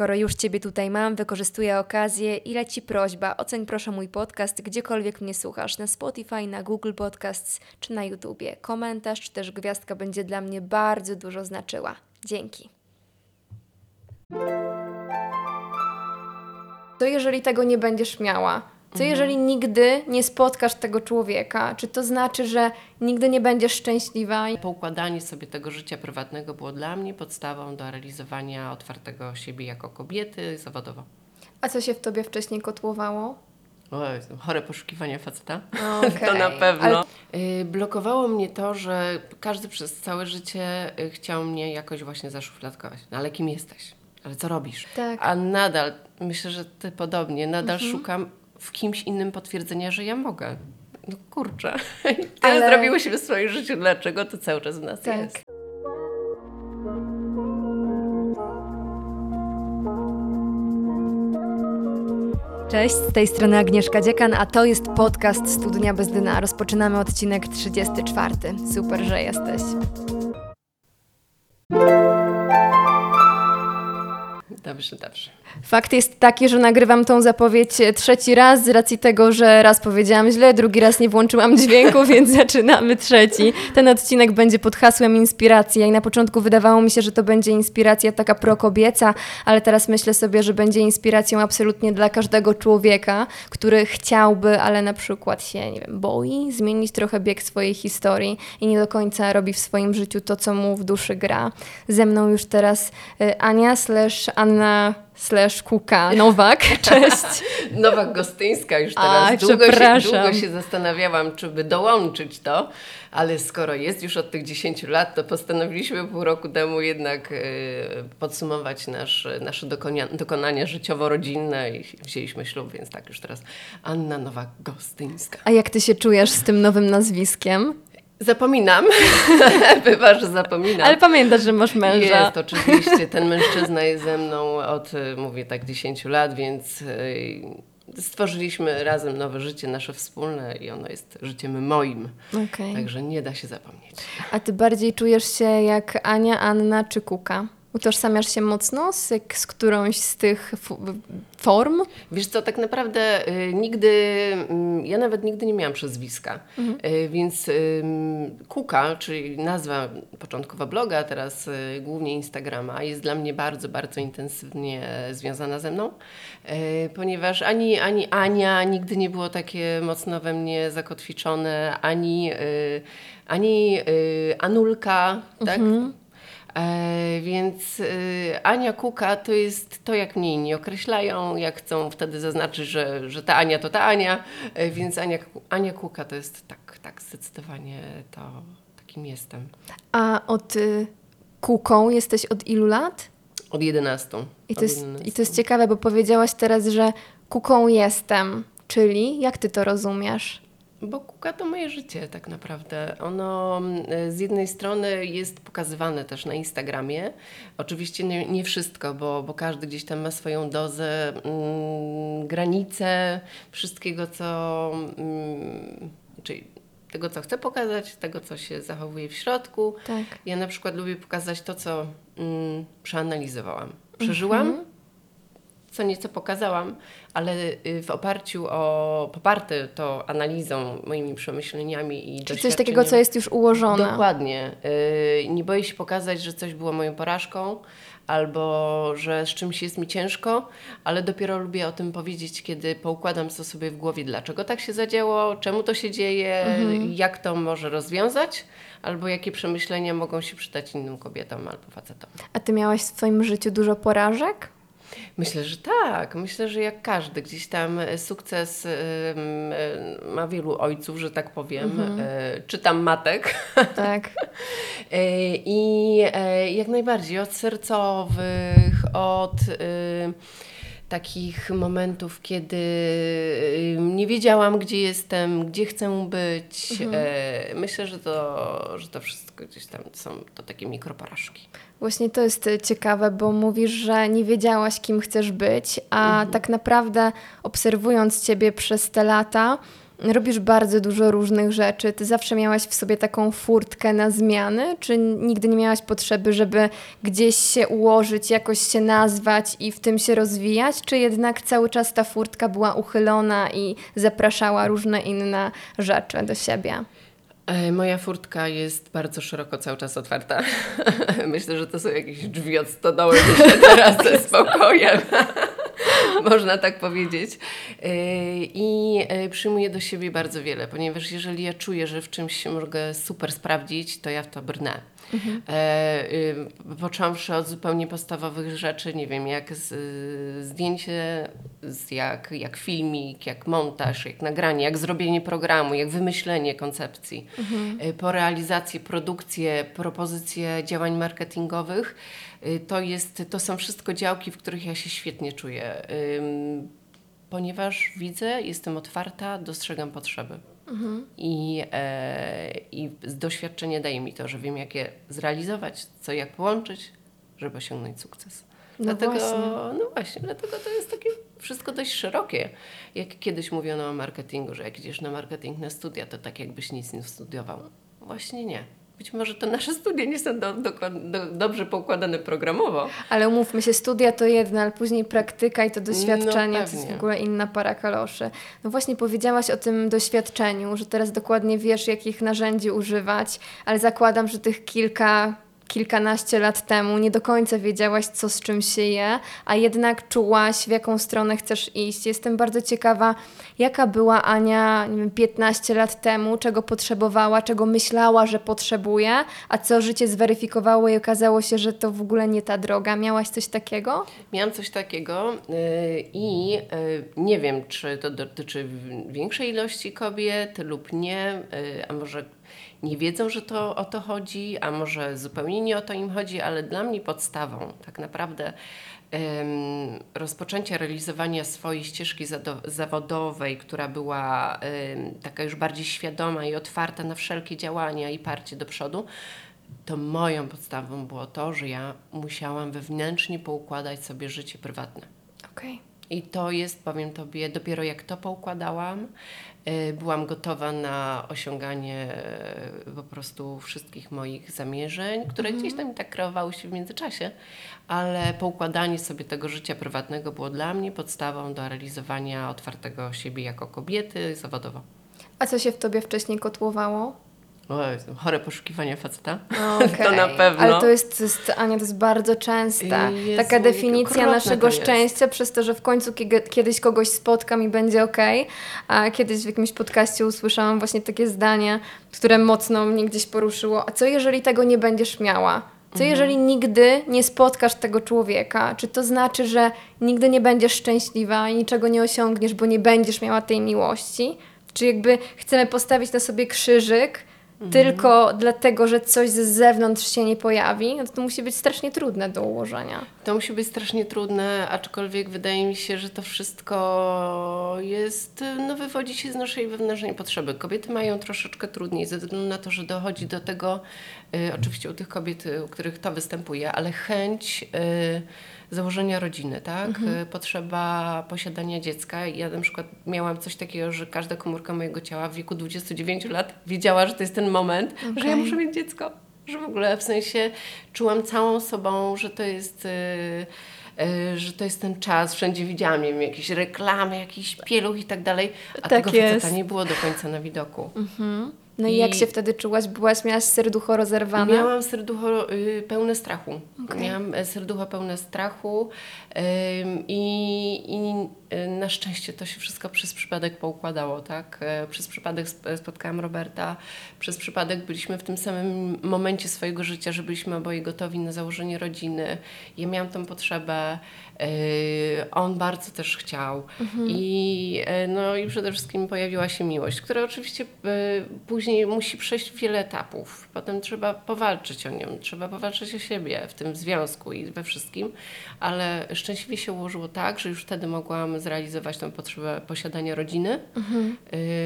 skoro już Ciebie tutaj mam, wykorzystuję okazję i leci prośba. Oceń proszę mój podcast, gdziekolwiek mnie słuchasz, na Spotify, na Google Podcasts czy na YouTubie. Komentarz czy też gwiazdka będzie dla mnie bardzo dużo znaczyła. Dzięki. To jeżeli tego nie będziesz miała? Co jeżeli nigdy nie spotkasz tego człowieka? Czy to znaczy, że nigdy nie będziesz szczęśliwa? Poukładanie sobie tego życia prywatnego było dla mnie podstawą do realizowania otwartego siebie jako kobiety zawodowo. A co się w tobie wcześniej kotłowało? O, Jezu, chore poszukiwanie faceta. Okej. To na pewno. Ale- Y, Blokowało mnie to, że każdy przez całe życie y, chciał mnie jakoś właśnie zaszufladkować. No ale kim jesteś? Ale co robisz? Tak. A nadal, myślę, że ty podobnie, nadal szukam w kimś innym potwierdzenia, że ja mogę. No kurczę. Tyle Ale- zrobiłyśmy w swoim życiu, dlaczego to cały czas w nas Tak. jest. Cześć, z tej strony Agnieszka Dziekan, a to jest podcast Studnia bez dna. Rozpoczynamy odcinek 34. Super, że jesteś. Dobrze, dobrze. Fakt jest taki, że nagrywam tą zapowiedź e, trzeci raz z racji tego, że raz powiedziałam źle, drugi raz nie włączyłam dźwięku, więc zaczynamy trzeci. Ten odcinek będzie pod hasłem inspiracja i na początku wydawało mi się, że to będzie inspiracja taka prokobieca, ale teraz myślę sobie, że będzie inspiracją absolutnie dla każdego człowieka, który chciałby, ale na przykład się, nie wiem, boi zmienić trochę bieg swojej historii i nie do końca robi w swoim życiu to, co mu w duszy gra. Ze mną już teraz e, Ania slash Anna slash Kuka Nowak. Cześć. Nowak Gostyńska już teraz. A, długo, się, długo się zastanawiałam, czy by dołączyć to, ale skoro jest już od tych 10 lat, to postanowiliśmy pół roku temu jednak e, podsumować nasz, nasze dokonia, dokonania życiowo-rodzinne i wzięliśmy ślub, więc tak już teraz Anna Nowak Gostyńska. A jak ty się czujesz z tym nowym nazwiskiem? Zapominam, bywa, że zapominam. Ale pamiętasz, że masz męża. Jest, oczywiście. Ten mężczyzna jest ze mną od, y, mówię tak, 10 lat, więc y, stworzyliśmy razem nowe życie, nasze wspólne i ono jest życiem moim. Okej. Także nie da się zapomnieć. A ty bardziej czujesz się jak Ania, Anna czy Kuka? Utożsamiasz się mocno z, z którąś z tych form? Wiesz co, tak naprawdę y, nigdy, mm, ja nawet nigdy nie miałam przezwiska, y, więc Kuka, czyli nazwa początkowa bloga, teraz y, głównie Instagrama, jest dla mnie bardzo, bardzo intensywnie związana ze mną, ponieważ ani, ani Ania nigdy nie było takie mocno we mnie zakotwiczone, ani, ani y, Anulka, tak? E, więc y, Ania Kuka to jest to, jak mnie inni określają, jak chcą wtedy zaznaczyć, że, że ta Ania to ta Ania, e, więc Ania, Ania Kuka to jest tak, tak zdecydowanie to, takim jestem. A od y, Kuką jesteś od ilu lat? Od 11. I to, Od jest, 11. I to jest ciekawe, bo powiedziałaś teraz, że Kuką jestem. Czyli jak ty to rozumiesz? Bo Kuka to moje życie tak naprawdę. Ono mm, z jednej strony jest pokazywane też na Instagramie. Oczywiście nie, nie wszystko, bo, bo każdy gdzieś tam ma swoją dozę, mm, granice wszystkiego, co... Mm, czyli tego, co chcę pokazać, tego, co się zachowuje w środku. Tak. Ja na przykład lubię pokazać to, co mm, przeanalizowałam. Przeżyłam, co nieco pokazałam, ale y, w oparciu o, poparte to analizą, moimi przemyśleniami i Czy coś takiego, co jest już ułożone? Dokładnie. Y, nie boję się pokazać, że coś było moją porażką, albo że z czymś jest mi ciężko, ale dopiero lubię o tym powiedzieć, kiedy poukładam to sobie w głowie, dlaczego tak się zadziało, czemu to się dzieje, jak to może rozwiązać, albo jakie przemyślenia mogą się przydać innym kobietom albo facetom. A ty miałaś w swoim życiu dużo porażek? Myślę, że tak. Myślę, że jak każdy, gdzieś tam e, sukces em, e, ma wielu ojców, że tak powiem, e, czy tam matek. Tak. E, I e, jak najbardziej od sercowych, od e, takich momentów, kiedy e, nie wiedziałam, gdzie jestem, gdzie chcę być. E, Myślę, że to, że to wszystko gdzieś tam są to takie mikroporażki. Właśnie to jest y, ciekawe, bo mówisz, że nie wiedziałaś, kim chcesz być, a tak naprawdę obserwując Ciebie przez te lata, robisz bardzo dużo różnych rzeczy. Ty zawsze miałaś w sobie taką furtkę na zmiany, czy nigdy nie miałaś potrzeby, żeby gdzieś się ułożyć, jakoś się nazwać i w tym się rozwijać, czy jednak cały czas ta furtka była uchylona i zapraszała różne inne rzeczy do siebie? E, moja furtka jest bardzo szeroko cały czas otwarta. Myślę, że to są jakieś drzwi od stodoły, myślę teraz ze spokojem. Można tak powiedzieć. E, I e, przyjmuję do siebie bardzo wiele, ponieważ jeżeli ja czuję, że w czymś się mogę super sprawdzić, to ja w to brnę. Mhm. Począwszy od zupełnie podstawowych rzeczy, nie wiem, jak zdjęcie, jak, jak filmik, jak montaż, jak nagranie, jak zrobienie programu, jak wymyślenie koncepcji, mhm. po realizację, produkcję, propozycje działań marketingowych Y, to, jest, to są wszystko działki, w których ja się świetnie czuję, ponieważ widzę, jestem otwarta, dostrzegam potrzeby. Mhm. I, e, I doświadczenie daje mi to, że wiem, jak je zrealizować, co jak połączyć, żeby osiągnąć sukces. No dlatego, właśnie. no właśnie, dlatego to jest takie wszystko dość szerokie. Jak kiedyś mówiono o marketingu, że jak idziesz na marketing na studia, to tak jakbyś nic nie studiował. Właśnie nie. Być może to nasze studia nie są do, do, do, dobrze poukładane programowo. Ale umówmy się, studia to jedno, ale później praktyka i to doświadczenie no, to jest w ogóle inna para kaloszy. No właśnie powiedziałaś o tym doświadczeniu, że teraz dokładnie wiesz, jakich narzędzi używać, ale zakładam, że tych kilka kilkanaście lat temu nie do końca wiedziałaś, co z czym się je, a jednak czułaś, w jaką stronę chcesz iść. Jestem bardzo ciekawa, jaka była Ania nie wiem, 15 lat temu, czego potrzebowała, czego myślała, że potrzebuje, a co życie zweryfikowało i okazało się, że to w ogóle nie ta droga. Miałaś coś takiego? Miałam coś takiego yy, i yy, nie wiem, czy to dotyczy większej ilości kobiet lub nie, yy, a może nie wiedzą, że to o to chodzi, a może zupełnie nie o to im chodzi, ale dla mnie podstawą tak naprawdę rozpoczęcia realizowania swojej ścieżki zawodowej, która była taka już bardziej świadoma i otwarta na wszelkie działania i parcie do przodu, to moją podstawą było to, że ja musiałam wewnętrznie poukładać sobie życie prywatne. Okay. I to jest, powiem Tobie, dopiero jak to poukładałam, byłam gotowa na osiąganie y, po prostu wszystkich moich zamierzeń, które mm. gdzieś tam tak kreowały się w międzyczasie, ale poukładanie sobie tego życia prywatnego było dla mnie podstawą do realizowania otwartego siebie jako kobiety zawodowo. A co się w tobie wcześniej kotłowało? O, chore poszukiwania faceta. Okay. to na pewno. Ale to jest, to jest, Ania, to jest bardzo częste. Jezu, Taka definicja naszego szczęścia przez to, że w końcu kiedyś kogoś spotkam i będzie ok. A kiedyś w jakimś podcaście usłyszałam właśnie takie zdanie, które mocno mnie gdzieś poruszyło. A co jeżeli tego nie będziesz miała? Co mhm. jeżeli nigdy nie spotkasz tego człowieka? Czy to znaczy, że nigdy nie będziesz szczęśliwa i niczego nie osiągniesz, bo nie będziesz miała tej miłości? Czy jakby chcemy postawić na sobie krzyżyk, mhm. tylko dlatego, że coś z zewnątrz się nie pojawi, no to, to musi być strasznie trudne do ułożenia. To musi być strasznie trudne, aczkolwiek wydaje mi się, że to wszystko jest, no wywodzi się z naszej wewnętrznej potrzeby. Kobiety mają troszeczkę trudniej ze względu na to, że dochodzi do tego, y, oczywiście u tych kobiet, u których to występuje, ale chęć... Y, założenia rodziny, tak? Mhm. Y, potrzeba posiadania dziecka. Ja na przykład miałam coś takiego, że każda komórka mojego ciała w wieku 29 lat wiedziała, że to jest ten moment, okay. że ja muszę mieć dziecko. Że w ogóle w sensie czułam całą sobą, że to jest... Yy, że to jest ten czas, wszędzie widziałam wiem, jakieś reklamy, jakiś pieluch i tak dalej, a tak tego jest. nie było do końca na widoku. Mhm. No i, jak się wtedy czułaś? Byłaś, miałaś serducho rozerwane? Miałam serducho y, pełne strachu. Okay. Miałam e, serducho pełne strachu y, i, y, na szczęście to się wszystko przez przypadek poukładało, tak? E, przez przypadek spotkałam Roberta, przez przypadek byliśmy w tym samym momencie swojego życia, że byliśmy oboje gotowi na założenie rodziny. Ja miałam tą potrzebę, y, on bardzo też chciał mhm. I, e, no, i przede wszystkim pojawiła się miłość, która oczywiście później później musi przejść wiele etapów. Potem trzeba powalczyć o nią, trzeba powalczyć o siebie w tym związku i we wszystkim, ale szczęśliwie się ułożyło tak, że już wtedy mogłam zrealizować tą potrzebę posiadania rodziny,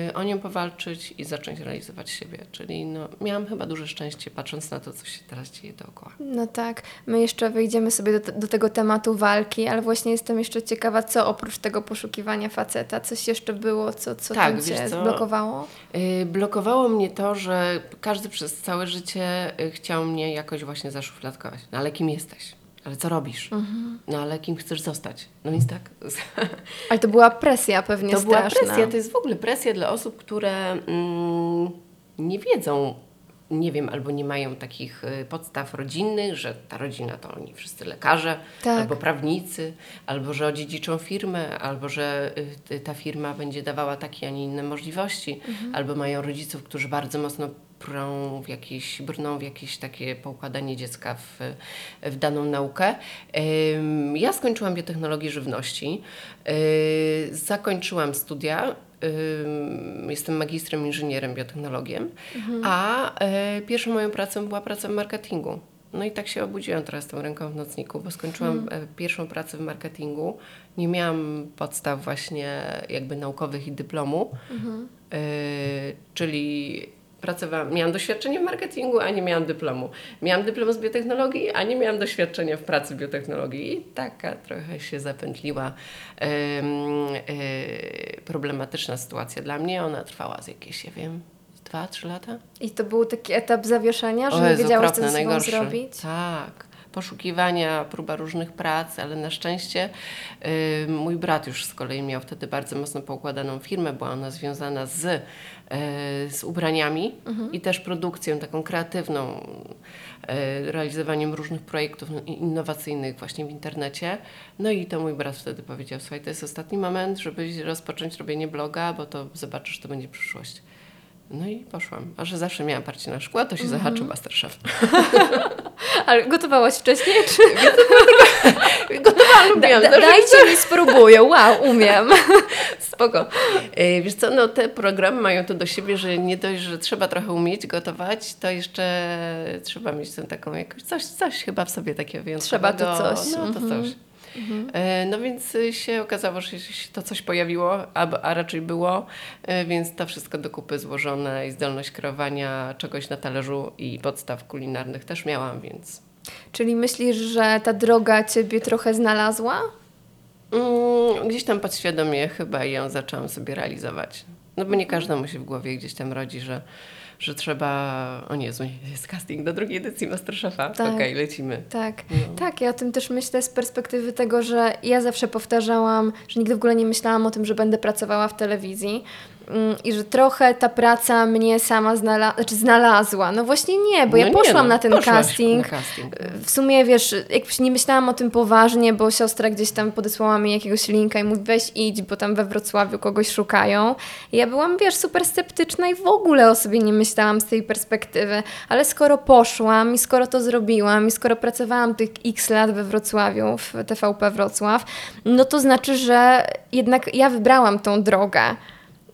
y, o nią powalczyć i zacząć realizować siebie. Czyli no, miałam chyba duże szczęście patrząc na to, co się teraz dzieje dookoła. No tak, my jeszcze wejdziemy sobie do, do tego tematu walki, ale właśnie jestem jeszcze ciekawa, co oprócz tego poszukiwania faceta, coś jeszcze było, co, co Tak, cię co? zblokowało? Y, Blokowało mnie to, że każdy przez całe życie y, chciał mnie jakoś właśnie zaszufladkować. No ale kim jesteś? Ale co robisz? Mhm. No ale kim chcesz zostać? No więc tak. Ale to była presja pewnie To była straszna. presja, to jest w ogóle presja dla osób, które mm, nie wiedzą, nie wiem, albo nie mają takich y, podstaw rodzinnych, że ta rodzina to oni wszyscy lekarze, Tak. albo prawnicy, albo że odziedziczą firmę, albo że y, ta firma będzie dawała takie, a nie inne możliwości, Mhm. albo mają rodziców, którzy bardzo mocno prą w jakieś, brną w jakieś takie poukładanie dziecka w, w daną naukę. Ja skończyłam biotechnologię żywności, yy, zakończyłam studia, jestem magistrem inżynierem biotechnologiem, a e, pierwszą moją pracą była praca w marketingu. No i tak się obudziłam teraz tą ręką w nocniku, bo skończyłam e, pierwszą pracę w marketingu. Nie miałam podstaw właśnie jakby naukowych i dyplomu, E, czyli pracowałam, miałam doświadczenie w marketingu, a nie miałam dyplomu. Miałam dyplom z biotechnologii, a nie miałam doświadczenia w pracy w biotechnologii. I taka trochę się zapętliła em, e, problematyczna sytuacja dla mnie. Ona trwała z jakieś, ja wiem, dwa, trzy lata? I to był taki etap zawieszenia, że O nie wiedziałaś, co ze sobą najgorsze. zrobić? Tak. Poszukiwania, próba różnych prac, ale na szczęście y, mój brat już z kolei miał wtedy bardzo mocno poukładaną firmę, była ona związana z, z ubraniami i też produkcją taką kreatywną, y, realizowaniem różnych projektów no, innowacyjnych właśnie w internecie. No i to mój brat wtedy powiedział, słuchaj, to jest ostatni moment, żeby rozpocząć robienie bloga, bo to zobaczysz, to będzie przyszłość. No i poszłam. A że zawsze miałam parcie na szkło, to się zahaczył Masterchef. Ale gotowałaś wcześniej? Czy... Gotowałam, lubiłam. Da, zawsze dajcie mi spróbuję, wow, umiem. Spoko. E, Wiesz co, no te programy mają to do siebie, że nie dość, że trzeba trochę umieć gotować, to jeszcze trzeba mieć tę taką jakoś, coś, coś chyba w sobie takiego wyjątkowego. Trzeba to coś. No to Mhm. coś. E, No więc y, się okazało, że się to coś pojawiło, a, a raczej było, e, więc to wszystko do kupy złożone i zdolność kreowania czegoś na talerzu i podstaw kulinarnych też miałam, więc Czyli myślisz, że ta droga ciebie trochę znalazła? Mm, gdzieś tam podświadomie chyba ją zaczęłam sobie realizować. No bo nie każdemu się w głowie gdzieś tam rodzi, że, że trzeba... O nie, jest casting do drugiej edycji Masterchefa. Tak. Okej, lecimy. Tak, No. tak, ja o tym też myślę z perspektywy tego, że ja zawsze powtarzałam, że nigdy w ogóle nie myślałam o tym, że będę pracowała w telewizji i że trochę ta praca mnie sama znala- znaczy znalazła. No właśnie nie, bo No ja nie, poszłam no, na ten casting. Na casting. W sumie, wiesz, jakbyś nie myślałam o tym poważnie, bo siostra gdzieś tam podesłała mi jakiegoś linka i mówi weź idź, bo tam we Wrocławiu kogoś szukają. I ja byłam, wiesz, super sceptyczna i w ogóle o sobie nie myślałam z tej perspektywy. Ale skoro poszłam i skoro to zrobiłam i skoro pracowałam tych x lat we Wrocławiu, w TVP Wrocław, no to znaczy, że jednak ja wybrałam tą drogę.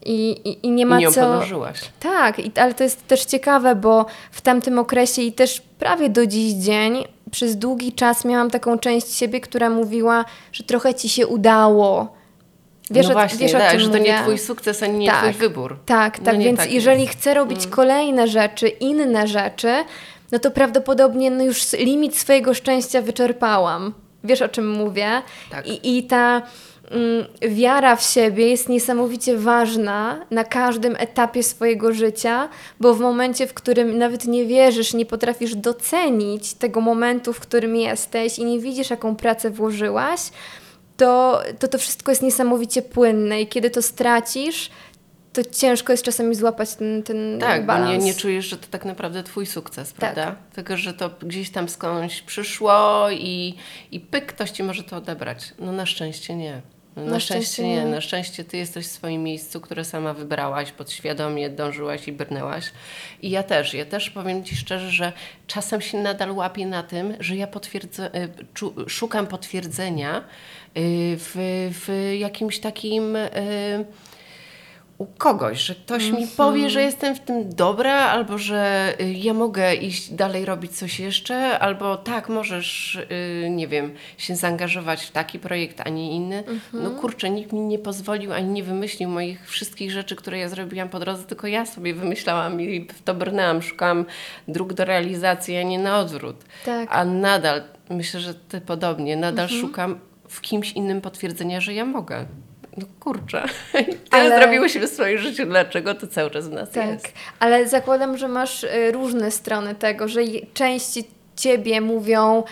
I, i, i nie ma I nią co. podążyłaś. Tak, i, ale to jest też ciekawe, bo w tamtym okresie i też prawie do dziś dzień przez długi czas miałam taką część siebie, która mówiła, że trochę ci się udało. Wiesz, no właśnie, wiesz tak, że to mówię? nie twój sukces, ani nie Tak. twój wybór. Tak, No tak, nie więc tak jeżeli jest. chcę robić kolejne rzeczy, inne rzeczy, no to prawdopodobnie no już limit swojego szczęścia wyczerpałam. Wiesz o czym mówię? Tak. I, i ta mm, wiara w siebie jest niesamowicie ważna na każdym etapie swojego życia, bo w momencie, w którym nawet nie wierzysz, nie potrafisz docenić tego momentu, w którym jesteś i nie widzisz, jaką pracę włożyłaś, to to, to wszystko jest niesamowicie płynne i kiedy to stracisz, to ciężko jest czasami złapać ten, ten Tak, bo balans. nie, nie czujesz, że to tak naprawdę twój sukces, Tak. prawda? Tylko, że to gdzieś tam skądś przyszło i, i pyk, ktoś ci może to odebrać. No na szczęście nie. Na, Na szczęście, szczęście nie. nie. Na szczęście ty jesteś w swoim miejscu, które sama wybrałaś, podświadomie dążyłaś i brnęłaś. I ja też. Ja też powiem ci szczerze, że czasem się nadal łapię na tym, że ja y, szukam potwierdzenia y, w, w jakimś takim... u kogoś, że ktoś mi powie, że jestem w tym dobra, albo że y, ja mogę iść dalej robić coś jeszcze, albo tak, możesz, y, nie wiem, się zaangażować w taki projekt, a nie inny. No kurczę, nikt mi nie pozwolił, ani nie wymyślił moich wszystkich rzeczy, które ja zrobiłam po drodze, tylko ja sobie wymyślałam i w to brnęłam, szukałam dróg do realizacji, a nie na odwrót. Tak. A nadal, myślę, że ty podobnie, nadal szukam w kimś innym potwierdzenia, że ja mogę. No kurczę. Tyle Ale- zrobiłyśmy w swoim życiu, dlaczego to cały czas w nas Tak, jest. ale zakładam, że masz y, różne strony tego, że części ciebie mówią,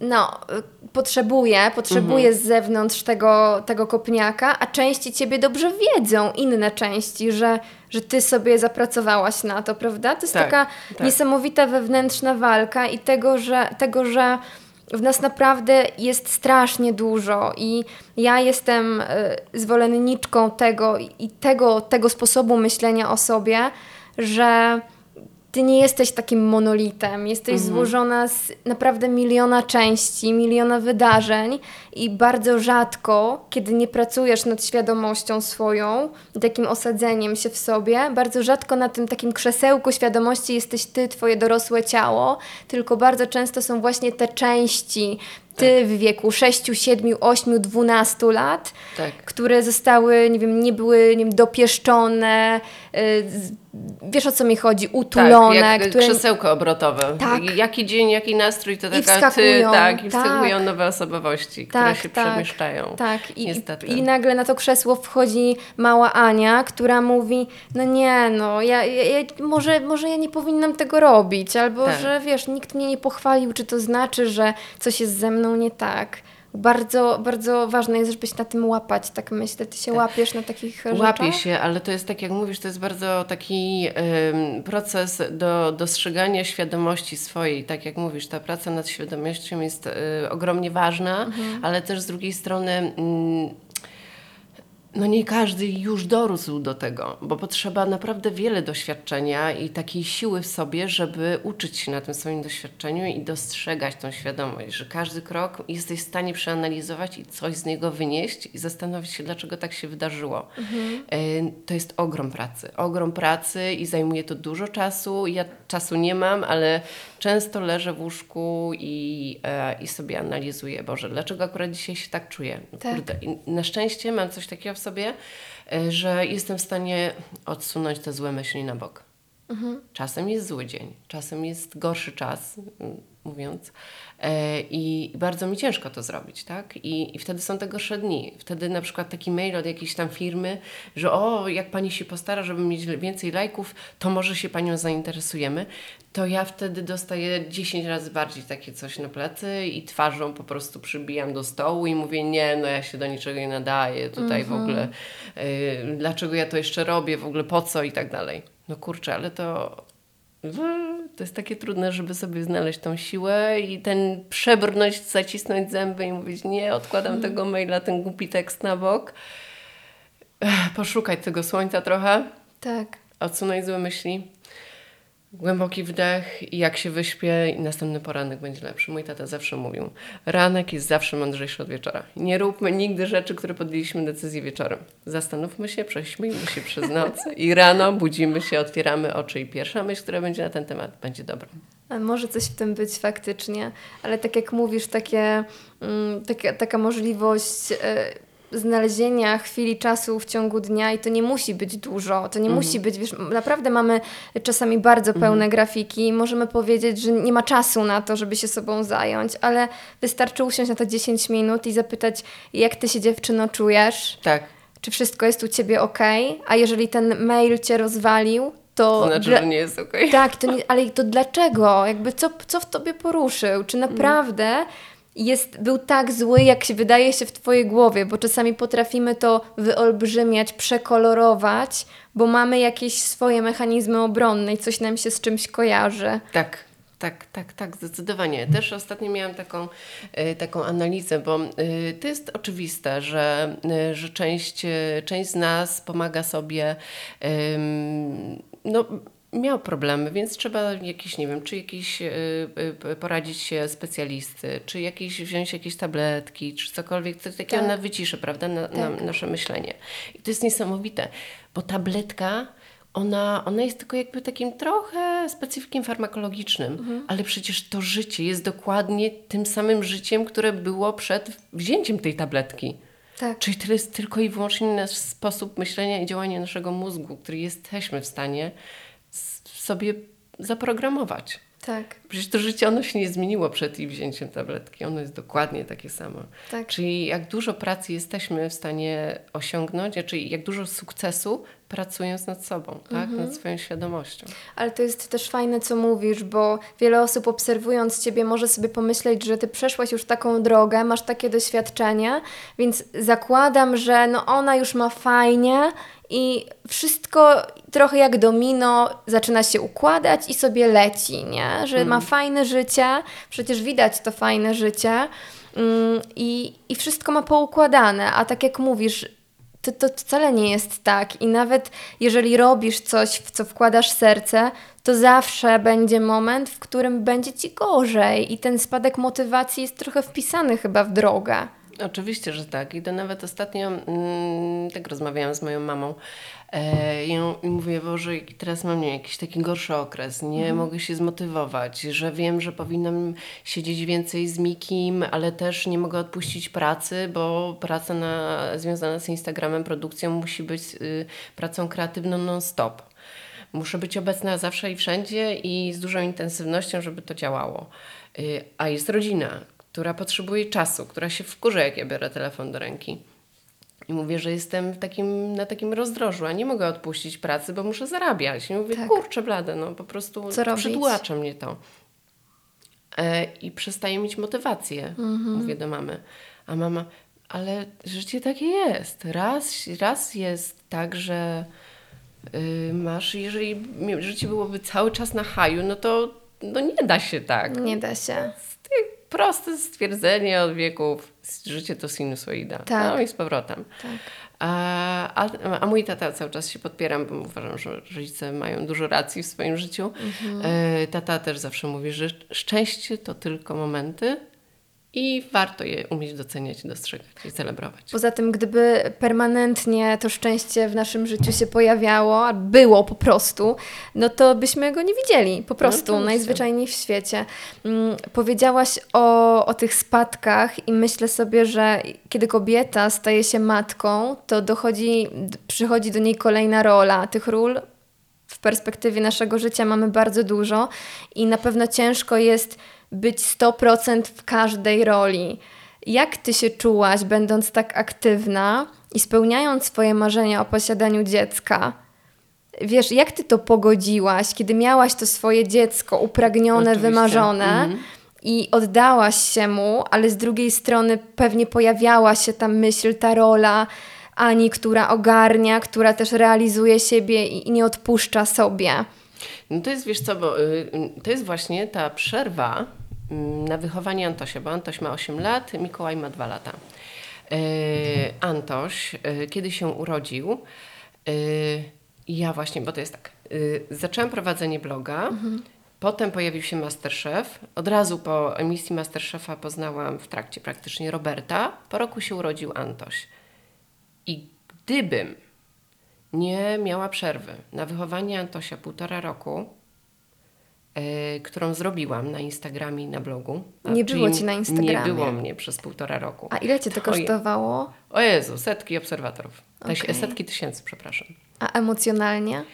no, y, potrzebuję, potrzebuję z zewnątrz tego, tego kopniaka, a części ciebie dobrze wiedzą, inne części, że, że ty sobie zapracowałaś na to, prawda? To jest Tak, taka tak. niesamowita wewnętrzna walka i tego, że, tego, że w nas naprawdę jest strasznie dużo i ja jestem y, zwolenniczką tego i tego, tego sposobu myślenia o sobie, że ty nie jesteś takim monolitem, jesteś złożona z naprawdę miliona części, miliona wydarzeń i bardzo rzadko, kiedy nie pracujesz nad świadomością swoją takim osadzeniem się w sobie, bardzo rzadko na tym takim krzesełku świadomości jesteś ty, twoje dorosłe ciało, tylko bardzo często są właśnie te części, ty w wieku 6, 7, 8, 12 lat, Tak. które zostały, nie wiem, nie były nie wiem, dopieszczone, y, wiesz o co mi chodzi, utulone, tak, jak które... krzesełko obrotowe. Tak. Jaki dzień, jaki nastrój, to taka ty, tak, i tak. wskakują nowe osobowości, które się przemieszczają. Tak, I, Niestety. i nagle na to krzesło wchodzi mała Ania, która mówi, no nie, no, ja, ja, ja może, może ja nie powinnam tego robić, albo Tak. że wiesz, nikt mnie nie pochwalił, czy to znaczy, że coś jest ze mną nie tak. Bardzo, bardzo ważne jest, żebyś na tym łapać, tak myślę. Ty się łapiesz na takich Łapie rzeczach? się, ale to jest tak jak mówisz, to jest bardzo taki proces do dostrzegania świadomości swojej. Tak jak mówisz, ta praca nad świadomością jest y, ogromnie ważna, Mhm. ale też z drugiej strony mm, no nie każdy już dorósł do tego, bo potrzeba naprawdę wiele doświadczenia i takiej siły w sobie, żeby uczyć się na tym swoim doświadczeniu i dostrzegać tą świadomość, że każdy krok jesteś w stanie przeanalizować i coś z niego wynieść i zastanowić się, dlaczego tak się wydarzyło. E, To jest ogrom pracy, ogrom pracy i zajmuje to dużo czasu. Ja czasu nie mam, ale często leżę w łóżku i, e, i sobie analizuję, Boże, dlaczego akurat dzisiaj się tak czuję? No Tak. Kurde, na szczęście mam coś takiego w sobie, e, że jestem w stanie odsunąć te złe myśli na bok. Czasem jest zły dzień, czasem jest gorszy czas, mówiąc, e, i bardzo mi ciężko to zrobić, tak? I, I wtedy są te gorsze dni. Wtedy na przykład taki mail od jakiejś tam firmy, że o, jak pani się postara, żeby mieć więcej lajków, to może się panią zainteresujemy. To ja wtedy dostaję 10 razy bardziej takie coś na plecy i twarzą po prostu przybijam do stołu i mówię, nie, no ja się do niczego nie nadaję, tutaj w ogóle, y, dlaczego ja to jeszcze robię, w ogóle po co i tak dalej. No kurczę, ale to to jest takie trudne, żeby sobie znaleźć tą siłę i ten przebrnąć, zacisnąć zęby i mówić nie, odkładam tego maila, ten głupi tekst na bok. Poszukać tego słońca trochę, Tak. odsunąć złe myśli. Głęboki wdech i jak się wyśpię, następny poranek będzie lepszy. Mój tata zawsze mówił, ranek jest zawsze mądrzejszy od wieczora. Nie róbmy nigdy rzeczy, które podjęliśmy decyzję wieczorem. Zastanówmy się, prześmijmy się przez noc i rano budzimy się, otwieramy oczy i pierwsza myśl, która będzie na ten temat, będzie dobra. A Może coś w tym być faktycznie, ale tak jak mówisz, takie, mm, taka, taka możliwość e, znalezienia chwili czasu w ciągu dnia i to nie musi być dużo, to nie musi być, wiesz, naprawdę mamy czasami bardzo pełne grafiki. I możemy powiedzieć, że nie ma czasu na to, żeby się sobą zająć, ale wystarczy usiąść na to 10 minut i zapytać, jak ty się dziewczyno czujesz, Tak, czy wszystko jest u ciebie ok, a jeżeli ten mail cię rozwalił, to... to znaczy, dla- że nie jest okej. tak, to nie, ale to dlaczego? Jakby co, co w tobie poruszył? Czy naprawdę jest, był tak zły, jak się wydaje się w twojej głowie? Bo czasami potrafimy to wyolbrzymiać, przekolorować, bo mamy jakieś swoje mechanizmy obronne i coś nam się z czymś kojarzy. Tak, tak, tak, tak, zdecydowanie. Też ostatnio miałam taką, e, taką analizę, bo e, to jest oczywiste, że, e, że część, część z nas pomaga sobie no, miał problemy, więc trzeba jakieś, nie wiem, czy jakieś y, y, poradzić się specjalisty, czy jakieś, wziąć jakieś tabletki, czy cokolwiek, coś takiego Tak. na wyciszy, prawda, na, na Tak. nasze myślenie. I to jest niesamowite, bo tabletka, ona, ona jest tylko jakby takim trochę specyfikiem farmakologicznym, Mhm. ale przecież to życie jest dokładnie tym samym życiem, które było przed wzięciem tej tabletki. Tak. Czyli to jest tylko i wyłącznie nasz sposób myślenia i działania naszego mózgu, który jesteśmy w stanie sobie zaprogramować. Tak. Przecież to życie, ono się nie zmieniło przed ich wzięciem tabletki. Ono jest dokładnie takie samo. Tak. Czyli jak dużo pracy jesteśmy w stanie osiągnąć, czyli jak dużo sukcesu pracując nad sobą, tak? Mhm. nad swoją świadomością. Ale to jest też fajne, co mówisz, bo wiele osób obserwując Ciebie może sobie pomyśleć, że Ty przeszłaś już taką drogę, masz takie doświadczenie, więc zakładam, że no ona już ma fajnie i wszystko trochę jak domino zaczyna się układać i sobie leci, nie? Że ma fajne życie, przecież widać to fajne życie mm, i, i wszystko ma poukładane, a tak jak mówisz, to, to wcale nie jest tak. I nawet jeżeli robisz coś, w co wkładasz serce, to zawsze będzie moment, w którym będzie ci gorzej. I ten spadek motywacji jest trochę wpisany chyba w drogę. Oczywiście, że tak. I to nawet ostatnio mm, tak rozmawiałam z moją mamą e, i mówię, Boże, teraz mam nie, jakiś taki gorszy okres, nie mogę się zmotywować, że wiem, że powinnam siedzieć więcej z Mikim, ale też nie mogę odpuścić pracy, bo praca na, związana z Instagramem, produkcją musi być y, pracą kreatywną non-stop. Muszę być obecna zawsze i wszędzie i z dużą intensywnością, żeby to działało. Y, A jest rodzina, która potrzebuje czasu, która się wkurza, jak ja biorę telefon do ręki. I mówię, że jestem takim, na takim rozdrożu, a nie mogę odpuścić pracy, bo muszę zarabiać. I mówię, Tak. kurczę blade, no po prostu Co robić? przytłacza mnie to. E, I przestaję mieć motywację, Mhm. mówię do mamy. A mama, ale życie takie jest. Raz, raz jest tak, że y, masz, jeżeli życie byłoby cały czas na haju, no to no nie da się tak. Nie da się. Proste stwierdzenie od wieków. Życie to sinusoida. Tak. No i z powrotem. Tak. A, a, mój tata cały czas się podpieram, bo uważam, że rodzice mają dużo racji w swoim życiu. E, tata też zawsze mówi, że szczęście to tylko momenty i warto je umieć doceniać, dostrzegać i celebrować. Poza tym, gdyby permanentnie to szczęście w naszym życiu się pojawiało, było po prostu, no to byśmy go nie widzieli. Po prostu, oczywiście. najzwyczajniej w świecie. Mm, powiedziałaś o, o tych spadkach i myślę sobie, że kiedy kobieta staje się matką, to dochodzi, przychodzi do niej kolejna rola. Tych ról w perspektywie naszego życia mamy bardzo dużo i na pewno ciężko jest być 100% w każdej roli. Jak ty się czułaś, będąc tak aktywna i spełniając swoje marzenia o posiadaniu dziecka? Wiesz, jak ty to pogodziłaś, kiedy miałaś to swoje dziecko upragnione, Oczywiście. wymarzone Mhm. i oddałaś się mu, ale z drugiej strony pewnie pojawiała się ta myśl, ta rola Ani, która ogarnia, która też realizuje siebie i i nie odpuszcza sobie. No to jest, wiesz co, bo y, y, to jest właśnie ta przerwa y, na wychowanie Antosia, bo Antoś ma 8 lat, Mikołaj ma 2 lata. Y, Antoś, kiedy się urodził, ja właśnie, bo to jest tak, zaczęłam prowadzenie bloga, potem pojawił się Masterchef, od razu po emisji Masterchefa poznałam w trakcie praktycznie Roberta, po roku się urodził Antoś. I gdybym nie miała przerwy na wychowanie Antosia półtora roku, e, którą zrobiłam na Instagramie i na blogu. a Nie było ci na Instagramie. Nie było mnie przez półtora roku. A ile cię to kosztowało? O Jezu, setki obserwatorów. Okej. Setki tysięcy, przepraszam. A emocjonalnie?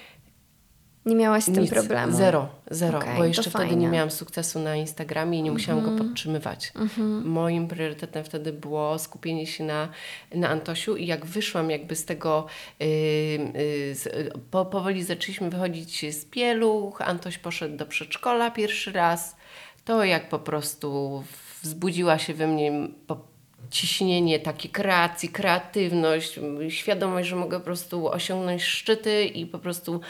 Nie miałaś z tym Nic, problemu? Zero, zero, Okej, bo jeszcze wtedy fajnie. Mhm. nie miałam sukcesu na Instagramie i nie musiałam go podtrzymywać. Moim priorytetem wtedy było skupienie się na, na Antosiu i jak wyszłam jakby z tego, yy, yy, z, po, powoli zaczęliśmy wychodzić z pieluch, Antoś poszedł do przedszkola pierwszy raz, to jak po prostu wzbudziła się we mnie ciśnienie, takie kreacji, kreatywność, świadomość, że mogę po prostu osiągnąć szczyty i po prostu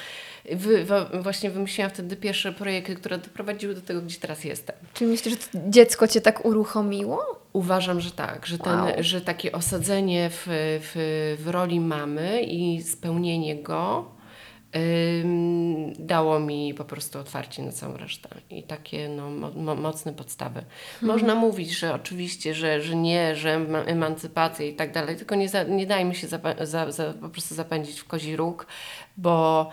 wy, właśnie wymyśliłam wtedy pierwsze projekty, które doprowadziły do tego, gdzie teraz jestem. Czy myślisz, że dziecko cię tak uruchomiło? Uważam, że tak, że, ten, Wow. że takie osadzenie w, w, w roli mamy i spełnienie go ym, dało mi po prostu otwarcie na całą resztę i takie no, mo, mo, mocne podstawy. Można mówić, że oczywiście, że, że nie, że ema- emancypacja i tak dalej, tylko nie, za, nie dajmy się zapa- za, za, po prostu zapędzić w kozi róg, bo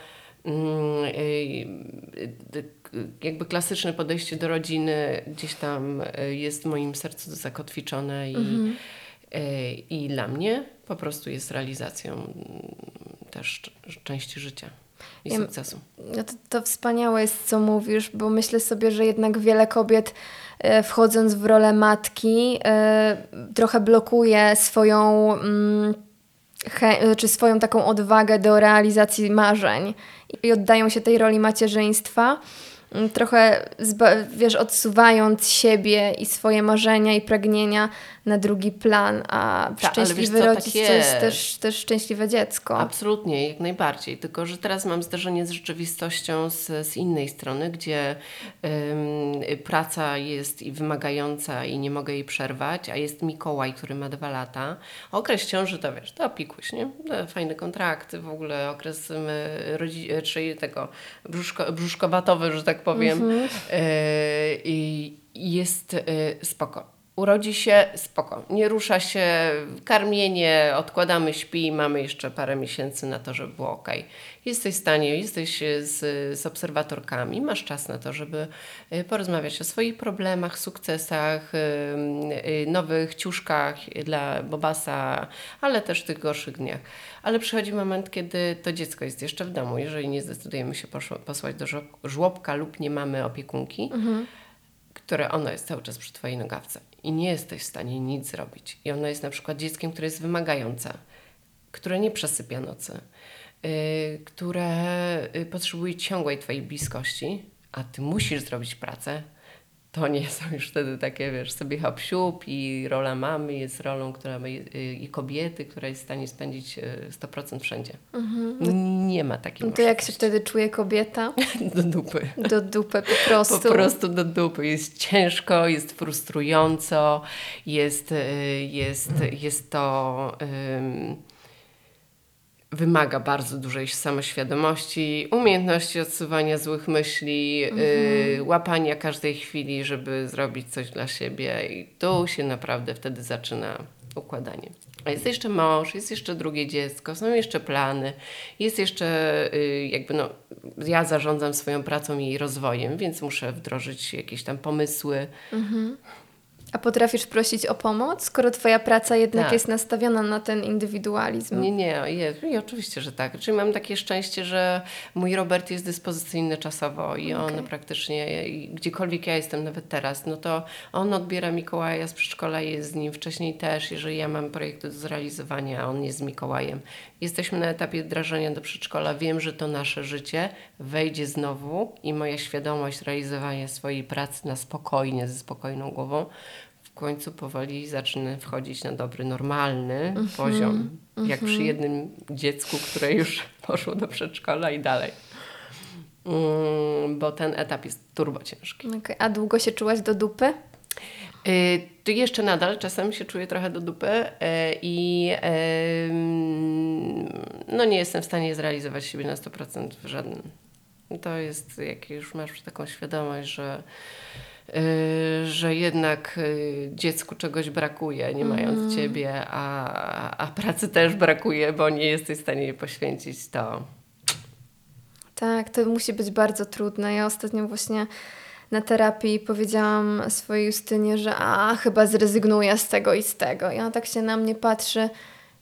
jakby klasyczne podejście do rodziny gdzieś tam y, jest w moim sercu zakotwiczone i, Mhm. y, i dla mnie po prostu jest realizacją mm, też części życia i sukcesu. No to, to wspaniałe jest, co mówisz, bo myślę sobie, że jednak wiele kobiet e, wchodząc w rolę matki e, trochę blokuje swoją, mm, znaczy swoją taką odwagę do realizacji marzeń i oddają się tej roli macierzyństwa. mm, Trochę, wiesz, odsuwając siebie i swoje marzenia i pragnienia na drugi plan, a wiesz szczęśliwy co, tak rodzic to jest też, też szczęśliwe dziecko. Absolutnie, jak najbardziej. Tylko, że teraz mam zderzenie z rzeczywistością z, z innej strony, gdzie ym, praca jest i wymagająca i nie mogę jej przerwać, a jest Mikołaj, który ma dwa lata. Okres ciąży to wiesz, to opikuś, nie? To fajne kontrakty, w ogóle okres rodzi- czyli tego brzuszko, brzuszkowatowy, że tak powiem. Yy, I jest yy, spoko. Urodzi się, spoko. Nie rusza się, karmienie, odkładamy śpi, mamy jeszcze parę miesięcy na to, żeby było ok. Jesteś w stanie, jesteś e, z, z obserwatorkami, masz czas na to, żeby e, porozmawiać o swoich problemach, sukcesach, y, nowych ciuszkach dla Bobasa, ale też tych gorszych dniach. Ale przychodzi moment, kiedy to dziecko jest jeszcze w domu, jeżeli nie zdecydujemy się posłać do żłobka lub nie mamy opiekunki, które ono jest cały czas przy Twojej nogawce i nie jesteś w stanie nic zrobić. I ono jest na przykład dzieckiem, które jest wymagające, które nie przesypia nocy, yy, które yy, potrzebuje ciągłej Twojej bliskości, a Ty musisz zrobić pracę, to nie są już wtedy takie, wiesz, sobie hop siup i rola mamy jest rolą, która ma, i kobiety, która jest w stanie spędzić yy, 100% wszędzie. Nie ma takiej to jak się wtedy czuje kobieta? Do dupy. Do dupy po prostu. Po prostu do dupy. Jest ciężko, jest frustrująco, jest, y, jest, jest to. ym, wymaga bardzo dużej samoświadomości, umiejętności odsuwania złych myśli, y, łapania każdej chwili, żeby zrobić coś dla siebie, i tu się naprawdę wtedy zaczyna układanie. A jest jeszcze mąż, jest jeszcze drugie dziecko, są jeszcze plany, jest jeszcze y, jakby no, ja zarządzam swoją pracą i jej rozwojem, więc muszę wdrożyć jakieś tam pomysły. A potrafisz prosić o pomoc, skoro twoja praca jednak Tak. jest nastawiona na ten indywidualizm? Nie, nie, jest. I oczywiście, że tak. Czyli mam takie szczęście, że mój Robert jest dyspozycyjny czasowo i on Okej. praktycznie, gdziekolwiek ja jestem, nawet teraz, no to on odbiera Mikołaja z przedszkola, jest z nim wcześniej też. Jeżeli ja mam projekty do zrealizowania, a on jest z Mikołajem. Jesteśmy na etapie wdrażania do przedszkola. Wiem, że to nasze życie wejdzie znowu i moja świadomość realizowania swojej pracy na spokojnie, ze spokojną głową w końcu powoli zaczyna wchodzić na dobry, normalny poziom. Jak przy jednym dziecku, które już poszło do przedszkola i dalej. Mm, bo ten etap jest turbo ciężki. Okej, A długo się czułaś do dupy? Y, Tu jeszcze nadal czasem się czuję trochę do dupy y, i no nie jestem w stanie zrealizować siebie na 100% w żadnym. To jest, jak już masz taką świadomość, że, y, że jednak y, dziecku czegoś brakuje, nie mając ciebie, a, a pracy też brakuje, bo nie jesteś w stanie jej poświęcić, to Tak, to musi być bardzo trudne. Ja ostatnio właśnie na terapii powiedziałam swojej Justynie, że a, chyba zrezygnuję z tego i z tego. I ona tak się na mnie patrzy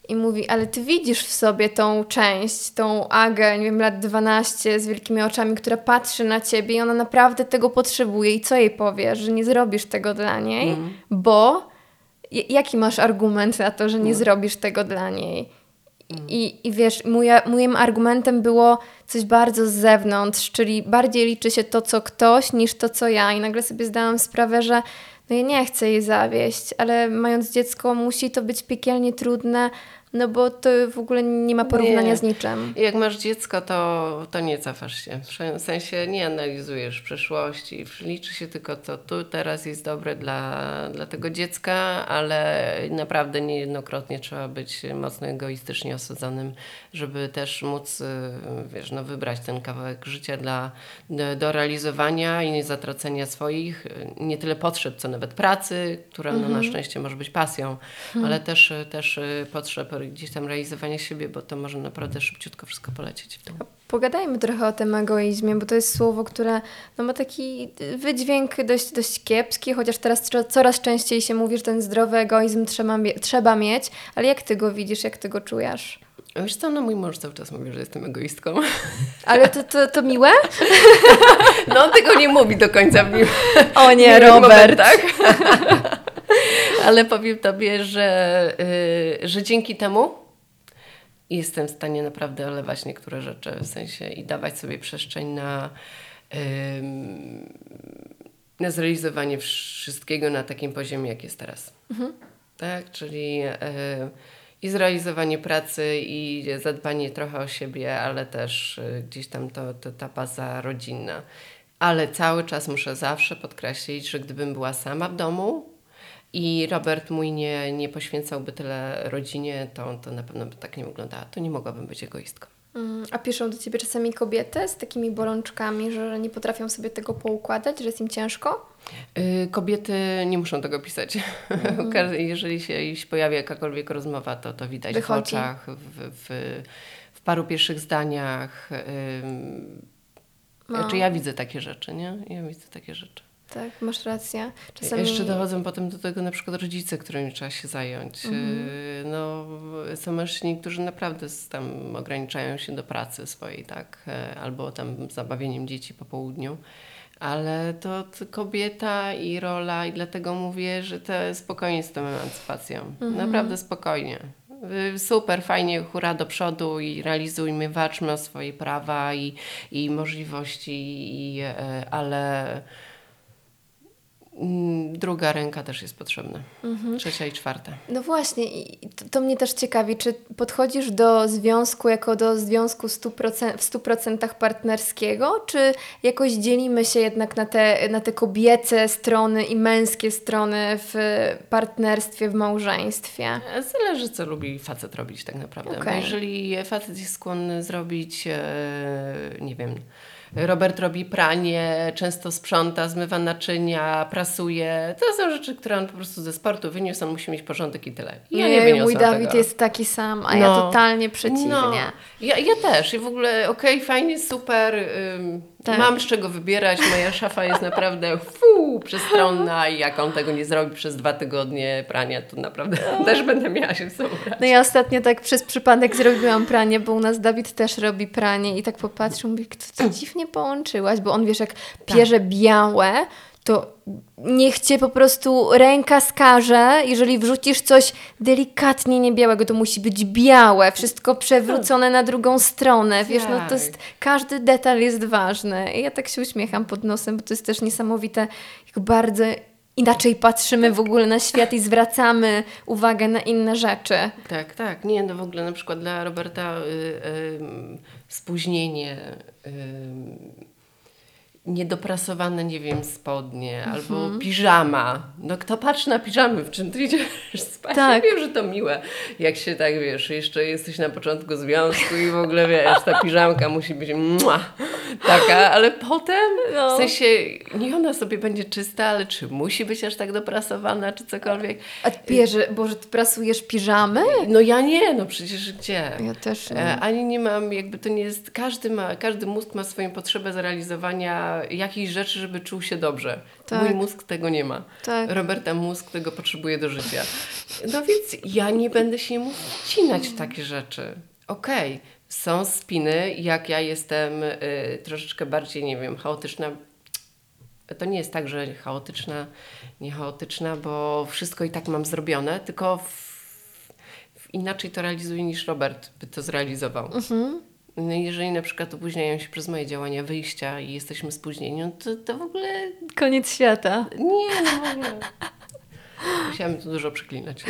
i mówi, ale ty widzisz w sobie tą część, tą Agę, nie wiem, lat 12 z wielkimi oczami, która patrzy na ciebie i ona naprawdę tego potrzebuje. I co jej powiesz, że nie zrobisz tego dla niej, bo j- jaki masz argument na to, że nie zrobisz tego dla niej? I, I wiesz, moja, moim argumentem było coś bardzo z zewnątrz, czyli bardziej liczy się to, co ktoś, niż to, co ja. I nagle sobie zdałam sprawę, że no ja nie chcę jej zawieść, ale mając dziecko, musi to być piekielnie trudne, No bo to w ogóle nie ma porównania Nie. z niczym. I Jak masz dziecko, to, to nie cofasz się. W sensie nie analizujesz przyszłości. Liczy się tylko to tu, teraz jest dobre dla, dla tego dziecka, ale naprawdę niejednokrotnie trzeba być mocno egoistycznie osadzonym, żeby też móc y, wiesz, no, wybrać ten kawałek życia dla, do, do realizowania i nie zatracenia swoich, y, nie tyle potrzeb, co nawet pracy, która no, na szczęście może być pasją, ale też, y, też y, potrzeb gdzieś tam realizowania siebie, bo to może naprawdę szybciutko wszystko polecieć. Pogadajmy trochę o tym egoizmie, bo to jest słowo, które no, ma taki wydźwięk dość, dość kiepski, chociaż teraz coraz częściej się mówi, że ten zdrowy egoizm trzeba, trzeba mieć, ale jak ty go widzisz, jak ty go czujesz? Wiesz co, no mój mąż cały czas mówi, że jestem egoistką. Ale to, to, to miłe? No on tego nie mówi do końca. O nie, Robert. momentach. Ale powiem Tobie, że, y, że dzięki temu jestem w stanie naprawdę olewać niektóre rzeczy, w sensie i dawać sobie przestrzeń na, na zrealizowanie wszystkiego na takim poziomie, jak jest teraz. Tak, czyli y, i zrealizowanie pracy, i zadbanie trochę o siebie, ale też y, gdzieś tam to, to ta baza rodzinna. Ale cały czas muszę zawsze podkreślić, że gdybym była sama w domu i Robert mój nie, nie poświęcałby tyle rodzinie, to, to na pewno by tak nie wyglądało. To nie mogłabym być egoistką. Mm, A piszą do ciebie czasami kobiety z takimi bolączkami, że nie potrafią sobie tego poukładać, że jest im ciężko? Y, Kobiety nie muszą tego pisać. Każdy- Jeżeli się jeśli pojawia jakakolwiek rozmowa, to to widać Wychodzi. w oczach, w, w, w paru pierwszych zdaniach. No. Znaczy ja widzę takie rzeczy, nie? Ja widzę takie rzeczy. Tak, masz rację. Czasami... Jeszcze dochodzą potem do tego na przykład rodzice, którymi trzeba się zająć. Mhm. Y, No, są mężczyźni, którzy naprawdę tam ograniczają się do pracy swojej, tak? E, Albo tam zabawieniem dzieci po południu. Ale to, to kobieta i rola i dlatego mówię, że to spokojnie z tą emancypacją. Mhm. Naprawdę spokojnie. Y, Super, fajnie, hura do przodu i realizujmy, walczmy o swoje prawa i, i możliwości, i, e, ale Druga ręka też jest potrzebna. Trzecia i czwarta. No właśnie, i to, to mnie też ciekawi, czy podchodzisz do związku jako do związku 100%, w 100% partnerskiego, czy jakoś dzielimy się jednak na te, na te kobiece strony i męskie strony w partnerstwie, w małżeństwie? Zależy, co lubi facet robić tak naprawdę. Okej. jeżeli facet jest skłonny zrobić, e, nie wiem, Robert robi pranie, często sprząta, zmywa naczynia, prasuje. To są rzeczy, które on po prostu ze sportu wyniósł, on musi mieć porządek i tyle. Ja nie wyniosłam mój Dawid tego. jest taki sam, a ja No. totalnie przeciwnie. No, ja, ja też. I w ogóle okej, fajnie, super. Ym, Tak. Mam z czego wybierać. Moja szafa jest naprawdę fu, przestronna i jak on tego nie zrobi przez dwa tygodnie prania, to naprawdę też będę miała się z sobą brać. No ja ostatnio tak przez przypadek zrobiłam pranie, bo u nas Dawid też robi pranie i tak popatrzył, mówi, to, to dziwnie połączyłaś, bo on wiesz, jak pierze białe, to niech cię po prostu ręka skaże, jeżeli wrzucisz coś delikatnie niebiałego, to musi być białe, wszystko przewrócone na drugą stronę, wiesz, no to jest, każdy detal jest ważny. I ja tak się uśmiecham pod nosem, bo to jest też niesamowite, jak bardzo inaczej patrzymy w ogóle na świat i zwracamy uwagę na inne rzeczy. Tak, tak. Nie, no w ogóle na przykład dla Roberta y, y, spóźnienie, y, niedoprasowane, nie wiem, spodnie albo piżama. No kto patrzy na piżamy, w czym ty idziesz spać? Tak. Ja wiem, że to miłe, jak się tak, wiesz, jeszcze jesteś na początku związku i w ogóle, wiesz, ta piżamka musi być mua, taka, ale potem, No. w sensie, niech ona sobie będzie czysta, ale czy musi być aż tak doprasowana, czy cokolwiek? A ty bierze, Boże, ty prasujesz piżamy? No ja nie, no przecież gdzie? Ja też nie. E, Ani nie mam, jakby to nie jest, każdy ma, każdy mózg ma swoją potrzebę zrealizowania jakichś rzeczy, żeby czuł się dobrze. Tak. Mój mózg tego nie ma. Tak. Roberta mózg tego potrzebuje do życia. No więc ja nie będę się mu wcinać w takie rzeczy. Okej, są spiny, jak ja jestem y, troszeczkę bardziej, nie wiem, chaotyczna, to nie jest tak, że chaotyczna, nie chaotyczna, bo wszystko i tak mam zrobione, tylko w, w inaczej to realizuję niż Robert by to zrealizował. No jeżeli na przykład opóźniają się przez moje działania wyjścia i jesteśmy spóźnieni, no to, to w ogóle Koniec świata. nie, no w ogóle. Musiałam tu dużo przeklinać.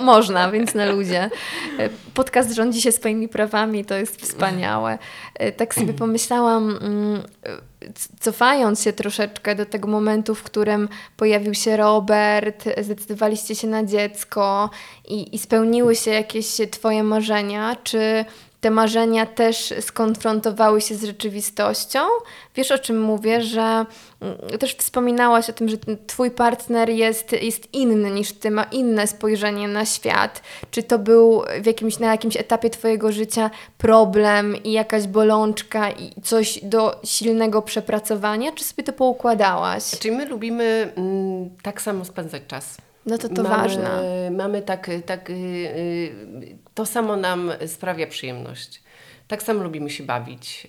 Można, więc na ludzie. Podcast rządzi się swoimi prawami, to jest wspaniałe. Tak sobie pomyślałam, mm, cofając się troszeczkę do tego momentu, w którym pojawił się Robert, zdecydowaliście się na dziecko i, i spełniły się jakieś Twoje marzenia, czy te marzenia też skonfrontowały się z rzeczywistością. Wiesz o czym mówię, że mm, też wspominałaś o tym, że twój partner jest, jest inny niż ty, ma inne spojrzenie na świat. Czy to był w jakimś, na jakimś etapie twojego życia problem i jakaś bolączka i coś do silnego przepracowania, czy sobie to poukładałaś? Czyli my lubimy mm, tak samo spędzać czas. No to to mamy, ważne. Mamy tak, tak, y, y, to samo nam sprawia przyjemność. Tak samo lubimy się bawić.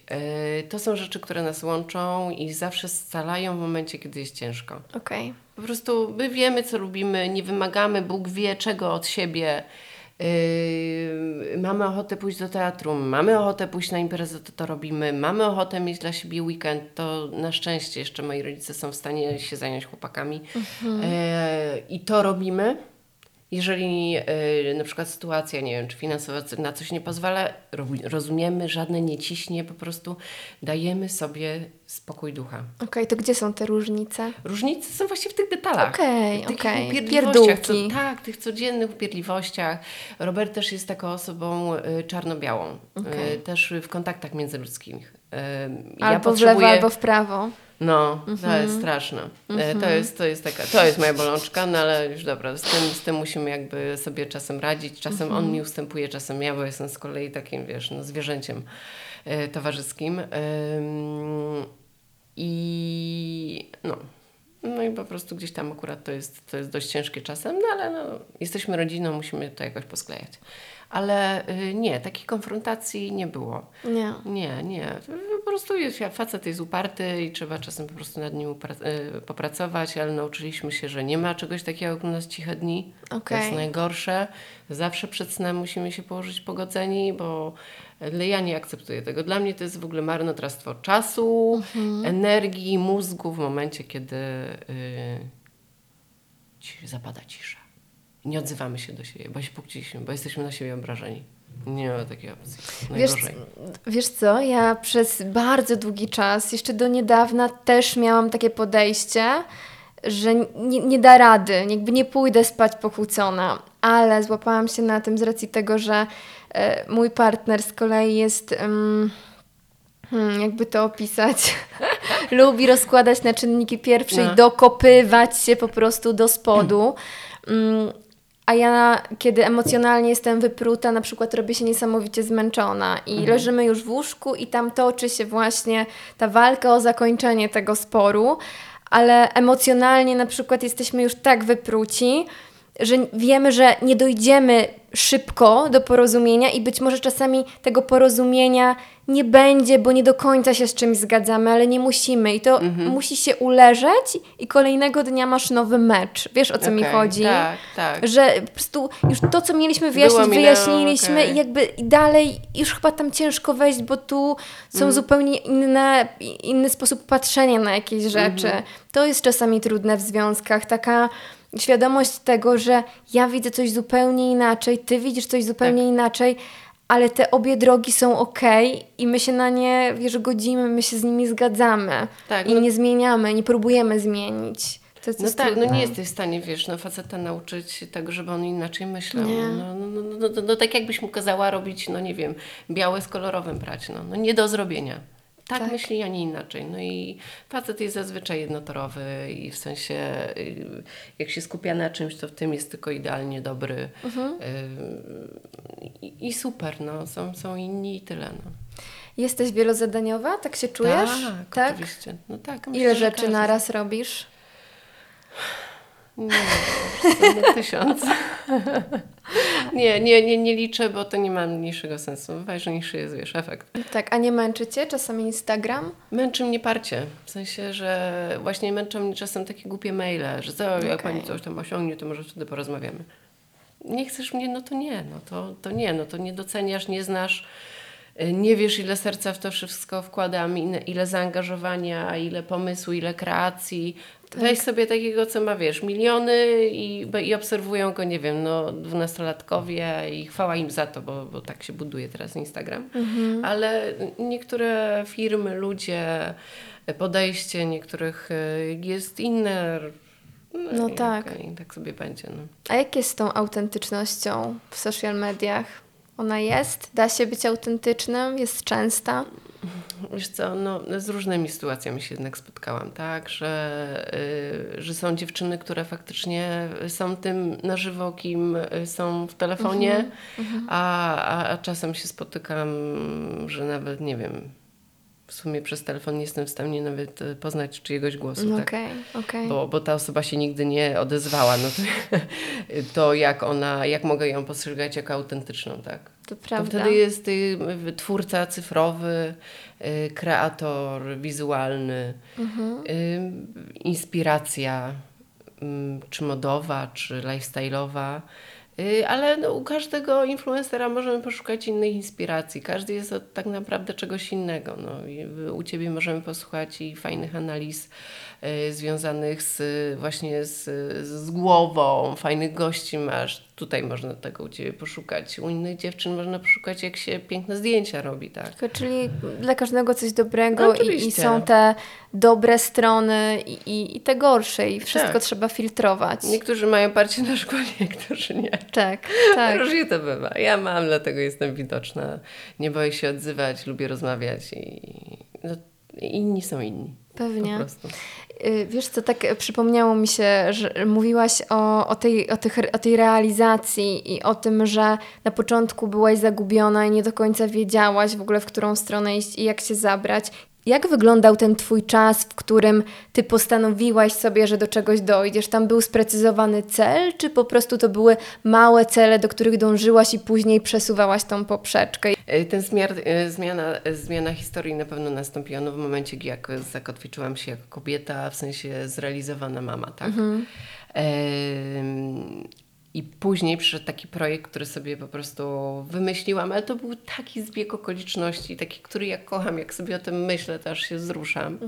Y, to są rzeczy, które nas łączą i zawsze scalają w momencie, kiedy jest ciężko. Okej. Okay. Po prostu my wiemy, co lubimy, nie wymagamy, Bóg wie czego od siebie. Yy, mamy ochotę pójść do teatru, mamy ochotę pójść na imprezę, to to robimy, mamy ochotę mieć dla siebie weekend, to na szczęście jeszcze moi rodzice są w stanie się zająć chłopakami mhm. yy, i to robimy. Jeżeli yy, na przykład sytuacja, nie wiem, czy finansowa na coś nie pozwala, rozumiemy, żadne nie ciśnie, po prostu dajemy sobie spokój ducha. Okej, okay, to gdzie są te różnice? Różnice są właśnie w tych detalach. Okej, okay, okej. Okay. Pierdółki. Co, tak, tych codziennych upierdliwościach. Robert też jest taką osobą y, czarno-białą. Okay. Y, też w kontaktach międzyludzkich. Y, albo ja potrzebuję... w lewo, albo w prawo. No, to mhm. jest straszne. Mhm. To, jest, to, jest taka, to jest moja bolączka, no ale już dobra, z tym, z tym musimy jakby sobie czasem radzić. Czasem on mi ustępuje, czasem ja, bo jestem z kolei takim, wiesz, no, zwierzęciem y, towarzyskim. I no. No i po prostu gdzieś tam akurat to jest, to jest dość ciężkie czasem, no ale no, jesteśmy rodziną, musimy to jakoś posklejać. Ale y, nie, takiej konfrontacji nie było. Nie. Nie, nie. Po prostu jest, facet jest uparty i trzeba czasem po prostu nad nim y, popracować, ale nauczyliśmy się, że nie ma czegoś takiego jak u nas ciche dni. Okay. To jest najgorsze. Zawsze przed snem musimy się położyć pogodzeni, bo ja nie akceptuję tego. Dla mnie to jest w ogóle marnotrawstwo czasu, mhm. energii, mózgu w momencie, kiedy yy, zapada cisza nie odzywamy się do siebie, bo się pokłóciliśmy, bo jesteśmy na siebie obrażeni. Nie ma takiej opcji. Wiesz, wiesz co, ja przez bardzo długi czas, jeszcze do niedawna też miałam takie podejście, że nie, nie da rady, jakby nie pójdę spać pokłócona, ale złapałam się na tym z racji tego, że e, mój partner z kolei jest... Hmm, jakby to opisać. Lubi rozkładać na czynniki pierwsze no. i dokopywać się po prostu do spodu. Mm, a ja, kiedy emocjonalnie jestem wypruta, na przykład robię się niesamowicie zmęczona i mhm. leżymy już w łóżku i tam toczy się właśnie ta walka o zakończenie tego sporu, ale emocjonalnie na przykład jesteśmy już tak wypruci, że wiemy, że nie dojdziemy szybko do porozumienia i być może czasami tego porozumienia nie będzie, bo nie do końca się z czymś zgadzamy, ale nie musimy i to mhm. musi się uleżeć i kolejnego dnia masz nowy mecz. Wiesz o co okay, mi chodzi? Tak, tak. Że po prostu już to, co mieliśmy wyjaśnić, wyjaśniliśmy okay. i jakby dalej już chyba tam ciężko wejść, bo tu są mhm. zupełnie inne, inny sposób patrzenia na jakieś rzeczy. Mhm. To jest czasami trudne w związkach, taka świadomość tego, że ja widzę coś zupełnie inaczej, ty widzisz coś zupełnie tak. inaczej, ale te obie drogi są ok i my się na nie, wiesz, godzimy, my się z nimi zgadzamy tak, i no... nie zmieniamy, nie próbujemy zmienić. To, no tak, no nie jesteś w stanie, wiesz, no faceta nauczyć tego, żeby on inaczej myślał. No, no, no, no, no, tak jakbyś mu kazała robić, no nie wiem, białe z kolorowym brać, no, no nie do zrobienia tak, tak, myśli, a nie inaczej. No i facet jest zazwyczaj jednotorowy i w sensie y, jak się skupia na czymś, to w tym jest tylko idealnie dobry mhm. Y, i, i, super, no. Są, są inni i tyle, no. Jesteś wielozadaniowa? Tak się czujesz? Tak, tak? oczywiście. No tak, myślę, Ile rzeczy naraz robisz? Nie, tysiąc. nie, nie, nie, nie liczę, bo to nie ma mniejszego sensu. Ważniejszy jest, wiesz, efekt. Tak, a nie męczy Cię czasami Instagram? Męczy mnie parcie. W sensie, że właśnie męczą mnie czasem takie głupie maile, że co, okay. jak Pani coś tam osiągnie, to może wtedy porozmawiamy. Nie chcesz mnie, no to nie, no to, to nie, no to nie doceniasz, nie znasz nie wiesz, ile serca w to wszystko wkładam, ile, zaangażowania, ile pomysłu, ile kreacji. Weź sobie takiego, co ma, wiesz, miliony i, i obserwują go, nie wiem, no, dwunastolatkowie i chwała im za to, bo, bo tak się buduje teraz Instagram. Ale niektóre firmy, ludzie, podejście niektórych y, jest inne. No i tak. tak sobie będzie, no. A jak jest z tą autentycznością w social mediach? Ona jest? Da się być autentycznym? Jest częsta? Wiesz co, no, z różnymi sytuacjami się jednak spotkałam, tak, że, y, że są dziewczyny, które faktycznie są tym na żywo, kim y, są w telefonie, a, a, a czasem się spotykam, że nawet, nie wiem, w sumie przez telefon nie jestem w stanie nawet y, poznać czyjegoś głosu, No tak. Okej, okej. Bo, bo ta osoba się nigdy nie odezwała, no to, to jak ona, jak mogę ją postrzegać jako autentyczną, tak? To To prawda. wtedy jest y, twórca cyfrowy, y, kreator wizualny, Mhm. y, inspiracja, mm, czy modowa, czy lifestyle'owa. Y, Ale no, u każdego influencera możemy poszukać innych inspiracji. Każdy jest od tak naprawdę czegoś innego. No, u Ciebie możemy posłuchać i fajnych analiz związanych z, właśnie z, z głową, fajnych gości masz. Tutaj można tego u Ciebie poszukać. U innych dziewczyn można poszukać, jak się piękne zdjęcia robi, tak? Czyli dla każdego coś dobrego No, i, i są te dobre strony i, i, i te gorsze i wszystko Tak. trzeba filtrować. Niektórzy mają parcie na szkło, niektórzy nie. Tak, tak. Różnie to bywa. Ja mam, dlatego jestem widoczna. Nie boję się odzywać, lubię rozmawiać i no, inni są inni. Pewnie. Y, Wiesz co, tak przypomniało mi się, że mówiłaś o, o, tej, o, tych, o tej realizacji i o tym, że na początku byłaś zagubiona i nie do końca wiedziałaś w ogóle, w którą stronę iść i jak się zabrać. Jak wyglądał ten Twój czas, w którym Ty postanowiłaś sobie, że do czegoś dojdziesz? Tam był sprecyzowany cel, czy po prostu to były małe cele, do których dążyłaś i później przesuwałaś tą poprzeczkę? E, Ten zmiar, e, zmiana, e, zmiana historii na pewno nastąpiła no, w momencie, jak zakotwiczyłam się jako kobieta, w sensie zrealizowana mama, tak? Em, I później przyszedł taki projekt, który sobie po prostu wymyśliłam, ale to był taki zbieg okoliczności, taki, który ja kocham, jak sobie o tym myślę, to aż się wzruszam.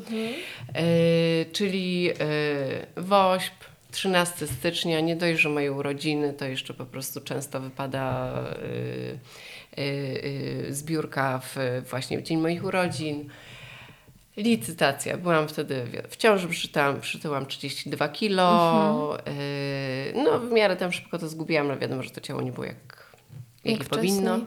E, czyli e, WOŚP, 13 stycznia, nie dość, że moje urodziny, to jeszcze po prostu często wypada e, e, e, zbiórka w, właśnie w dzień moich urodzin. Licytacja. Byłam wtedy w ciąży, przytyłam, przytyłam 32 kilo. Mhm. e, no w miarę tam szybko to zgubiłam, ale wiadomo, że to ciało nie było jak, jak, Jak powinno.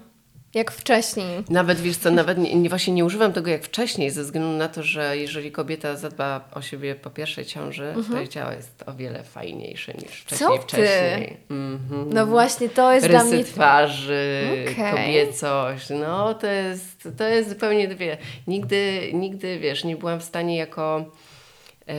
Jak wcześniej. Nawet wiesz co, nawet nie, nie, właśnie nie używam tego jak wcześniej, ze względu na to, że jeżeli kobieta zadba o siebie po pierwszej ciąży, to jej ciało jest o wiele fajniejsze niż wcześniej. ty? wcześniej. Mhm. No właśnie, to jest dla Rysy mnie... twarzy, Okej. kobiecość, no to jest, to jest zupełnie dwie. Nigdy, nigdy, wiesz, nie byłam w stanie jako... Yy,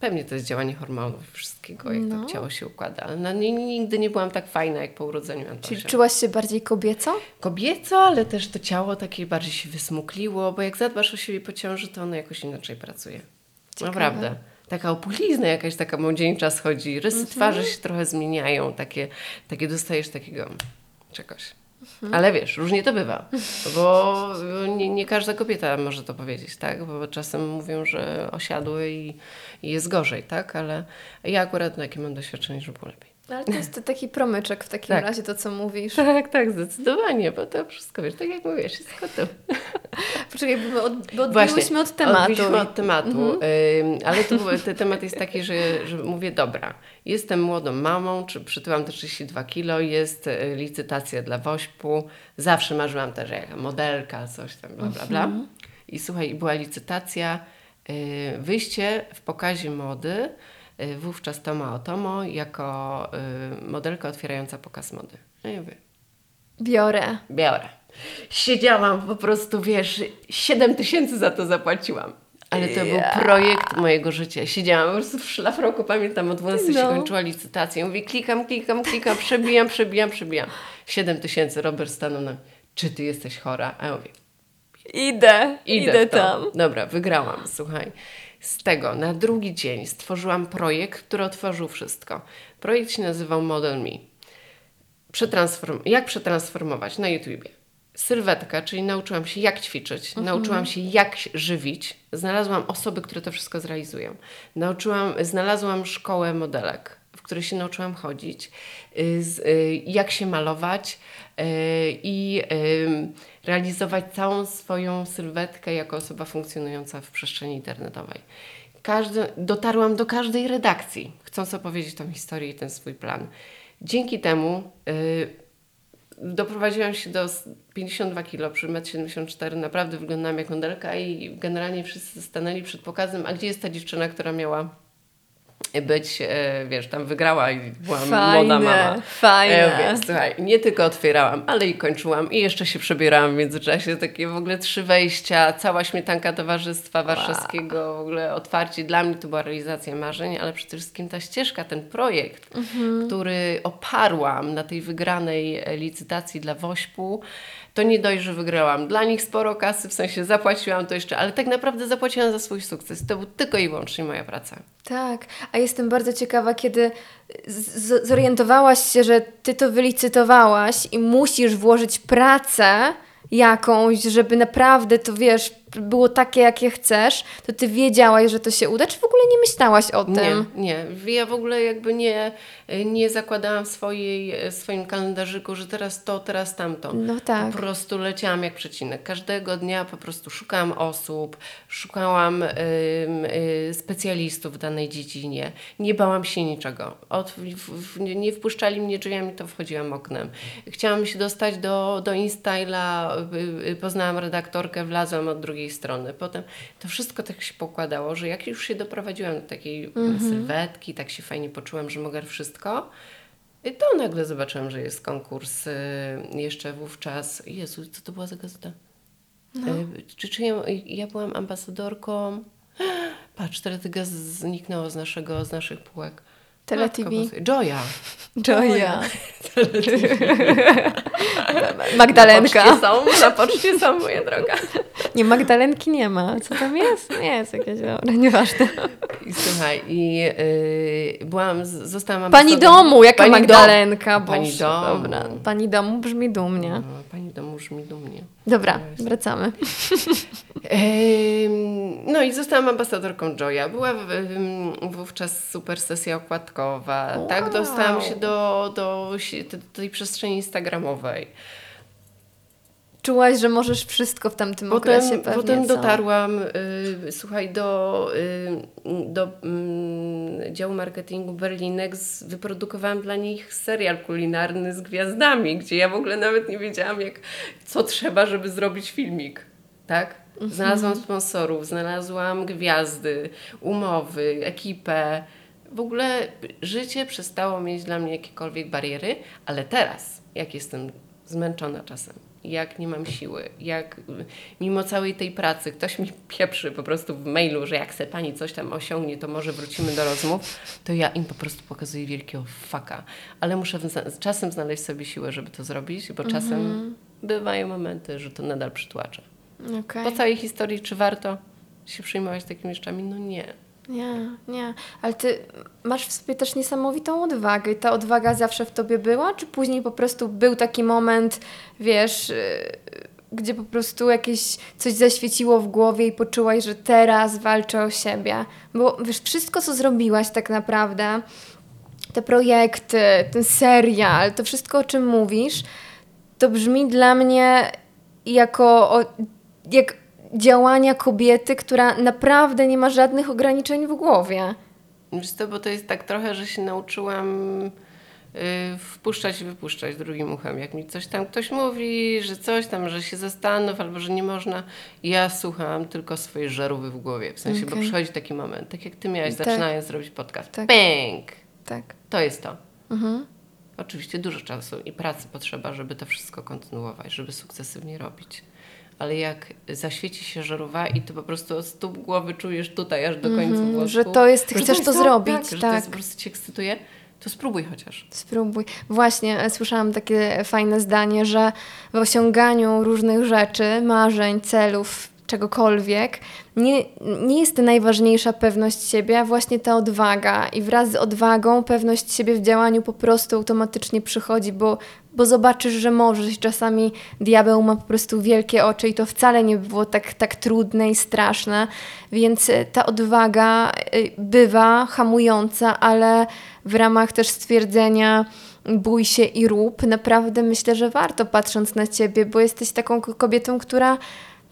pewnie to jest działanie hormonów wszystkiego, jak No. to ciało się układa. ale No, ni- nigdy nie byłam tak fajna, jak po urodzeniu Antosia. Czyli czułaś się bardziej kobieco? Kobieco, ale też to ciało takie bardziej się wysmukliło, bo jak zadbasz o siebie po ciąży, to ono jakoś inaczej pracuje. Ciekawe. Naprawdę. Taka opulizna jakaś taka młodzieńcza schodzi, rysy Mhm. twarzy się trochę zmieniają, takie, takie dostajesz takiego czegoś. Mhm. Ale wiesz, różnie to bywa, bo nie, nie każda kobieta może to powiedzieć, tak? Bo czasem mówią, że osiadły i, i jest gorzej, tak? Ale ja akurat takie mam doświadczenie, że było lepiej. Ale to jest taki promyczek w takim Tak. razie, to co mówisz. Tak, tak, zdecydowanie, bo to wszystko, wiesz, tak jak mówisz, wszystko to. Poczekaj, bo od, bo odbiłyśmy od tematu. Mhm. Odbiliśmy od tematu, ym, ale tu ten temat jest taki, że, że mówię, dobra, jestem młodą mamą, czy przytyłam te 32 kilo, jest y, licytacja dla WOŚP-u, zawsze marzyłam też jak modelka, coś tam, bla, bla, bla. Mhm. I słuchaj, była licytacja, y, wyjście w pokazie mody, y, wówczas Toma Otomo, jako y, modelka otwierająca pokaz mody. No i mówię, Biorę. biorę. Siedziałam po prostu, wiesz, 7 tysięcy za to zapłaciłam. Ale to był projekt mojego życia. Siedziałam po prostu w szlafroku, pamiętam, o 12 się No. kończyła licytacja. Mówię, klikam, klikam, klikam, przebijam, przebijam, przebijam. 7 tysięcy, Robert stanął na mnie. Czy ty jesteś chora? A ja mówię, Idę, Idę, idę, tam. Dobra, wygrałam, słuchaj. Z tego na drugi dzień stworzyłam projekt, który otworzył wszystko. Projekt się nazywał Model Me. Przetransform- jak przetransformować na YouTubie sylwetka, czyli nauczyłam się jak ćwiczyć, Mhm. nauczyłam się jak żywić, znalazłam osoby, które to wszystko zrealizują. Nauczyłam, znalazłam szkołę modelek, której się nauczyłam chodzić, y, z, y, jak się malować y, i realizować całą swoją sylwetkę jako osoba funkcjonująca w przestrzeni internetowej. Każdy, dotarłam do każdej redakcji, chcąc opowiedzieć tą historię i ten swój plan. Dzięki temu doprowadziłam się do s- 52 kg przy 1,74 m. Naprawdę wyglądałam jak modelka i generalnie wszyscy stanęli przed pokazem, a gdzie jest ta dziewczyna, która miała być, e, wiesz, tam wygrała i była młoda mama. fajne. E, więc słuchaj, nie tylko otwierałam, ale i kończyłam i jeszcze się przebierałam w międzyczasie. Takie w ogóle trzy wejścia, cała śmietanka Towarzystwa Warszawskiego, w ogóle otwarcie. Dla mnie to była realizacja marzeń, ale przede wszystkim ta ścieżka, ten projekt, który oparłam na tej wygranej licytacji dla Wośpu, to nie dość, że wygrałam. Dla nich sporo kasy, w sensie zapłaciłam to jeszcze, ale tak naprawdę zapłaciłam za swój sukces. To był tylko i wyłącznie moja praca. Tak, a jestem bardzo ciekawa, kiedy zorientowałaś się, że ty to wylicytowałaś i musisz włożyć pracę jakąś, żeby naprawdę to wiesz, było takie, jakie chcesz, to ty wiedziałaś, że to się uda, czy w ogóle nie myślałaś o tym? Nie, nie. Ja w ogóle jakby nie, nie zakładałam w swojej, swoim kalendarzyku, że teraz to, teraz tamto. No tak. Po prostu leciałam jak przecinek. Każdego dnia po prostu szukałam osób, szukałam ym, y, specjalistów w danej dziedzinie. Nie bałam się niczego. Od, w, nie wpuszczali mnie drzwiami, to wchodziłam oknem. Chciałam się dostać do, do InStyla, y, y, poznałam redaktorkę, wlazłam od drugiej strony. Potem to wszystko tak się pokładało, że jak już się doprowadziłam do takiej Mhm. sylwetki, tak się fajnie poczułam, że mogę wszystko, to nagle zobaczyłam, że jest konkurs y, jeszcze wówczas. Jezu, co to była za gazeta? No. Y, czy, czy ja, ja byłam ambasadorką? Patrz, teletyga z- zniknęło z, naszego, z naszych półek. Teletv. Joya. Joya. Na Magdalenka. poczcie są, na poczcie są, moja droga. Nie, Magdalenki nie ma. Co tam jest? Nie jest jakieś, dobra, nieważne. I słuchaj, i y, byłam, zostałam Pani domu, jaka Pani Magdalenka? Dom. Pani domu. Dobra, pani domu brzmi dumnie. No, pani domu brzmi dumnie. Dobra, wracamy. No i zostałam ambasadorką Joya. Była wówczas super sesja okładkowa. Tak, Wow. dostałam się do, do, do tej przestrzeni instagramowej. Czułaś, że możesz wszystko w tamtym Potem, okresie pewnie, potem co? dotarłam, y, słuchaj, do, y, do mm, działu marketingu Berlinek. Z, wyprodukowałam dla nich serial kulinarny z gwiazdami, gdzie ja w ogóle nawet nie wiedziałam, jak, co trzeba, żeby zrobić filmik. Tak? Mhm. Znalazłam sponsorów, znalazłam gwiazdy, umowy, ekipę. W ogóle życie przestało mieć dla mnie jakiekolwiek bariery, ale teraz, jak jestem zmęczona czasem, jak nie mam siły, jak mimo całej tej pracy ktoś mi pieprzy po prostu w mailu, że jak se pani coś tam osiągnie, to może wrócimy do rozmów, to ja im po prostu pokazuję wielkiego faka. Ale muszę czasem znaleźć sobie siłę, żeby to zrobić, bo czasem bywają momenty, że to nadal przytłacza. Okej. Po całej historii, czy warto się przejmować takimi rzeczami? No nie. Nie, nie. Ale ty masz w sobie też niesamowitą odwagę. I ta odwaga zawsze w tobie była? Czy później po prostu był taki moment, wiesz, yy, gdzie po prostu jakieś coś zaświeciło w głowie i poczułaś, że teraz walczę o siebie? Bo wiesz, wszystko co zrobiłaś tak naprawdę, te projekty, ten serial, to wszystko o czym mówisz, to brzmi dla mnie jako o, jak działania kobiety, która naprawdę nie ma żadnych ograniczeń w głowie. Wiesz co, bo to jest tak trochę, że się nauczyłam y, wpuszczać i wypuszczać drugim uchem. Jak mi coś tam ktoś mówi, że coś tam, że się zastanów albo że nie można, ja słucham tylko swojej żarówy w głowie. W sensie, bo Okej. przychodzi taki moment, tak jak ty miałaś, Tak. zaczynając robić podcast. Tak. Bęk! Tak. To jest to. Mhm. Oczywiście dużo czasu i pracy potrzeba, żeby to wszystko kontynuować, żeby sukcesywnie robić. Ale jak zaświeci się żarówa i ty po prostu od stóp głowy czujesz tutaj aż do końca Mhm, włosku, że to jest- że chcesz to zrobić, tak, że to tak. jest, po prostu cię ekscytuje, to spróbuj chociaż. Spróbuj. Właśnie e, słyszałam takie fajne zdanie, że w osiąganiu różnych rzeczy, marzeń, celów, czegokolwiek, nie, nie jest najważniejsza pewność siebie, a właśnie ta odwaga. I wraz z odwagą pewność siebie w działaniu po prostu automatycznie przychodzi, bo, bo zobaczysz, że możesz. Czasami diabeł ma po prostu wielkie oczy i to wcale nie było tak, tak trudne i straszne. Więc e, ta odwaga e, bywa hamująca, ale w ramach też stwierdzenia bój się i rób, naprawdę myślę, że warto patrząc na ciebie, bo jesteś taką kobietą, która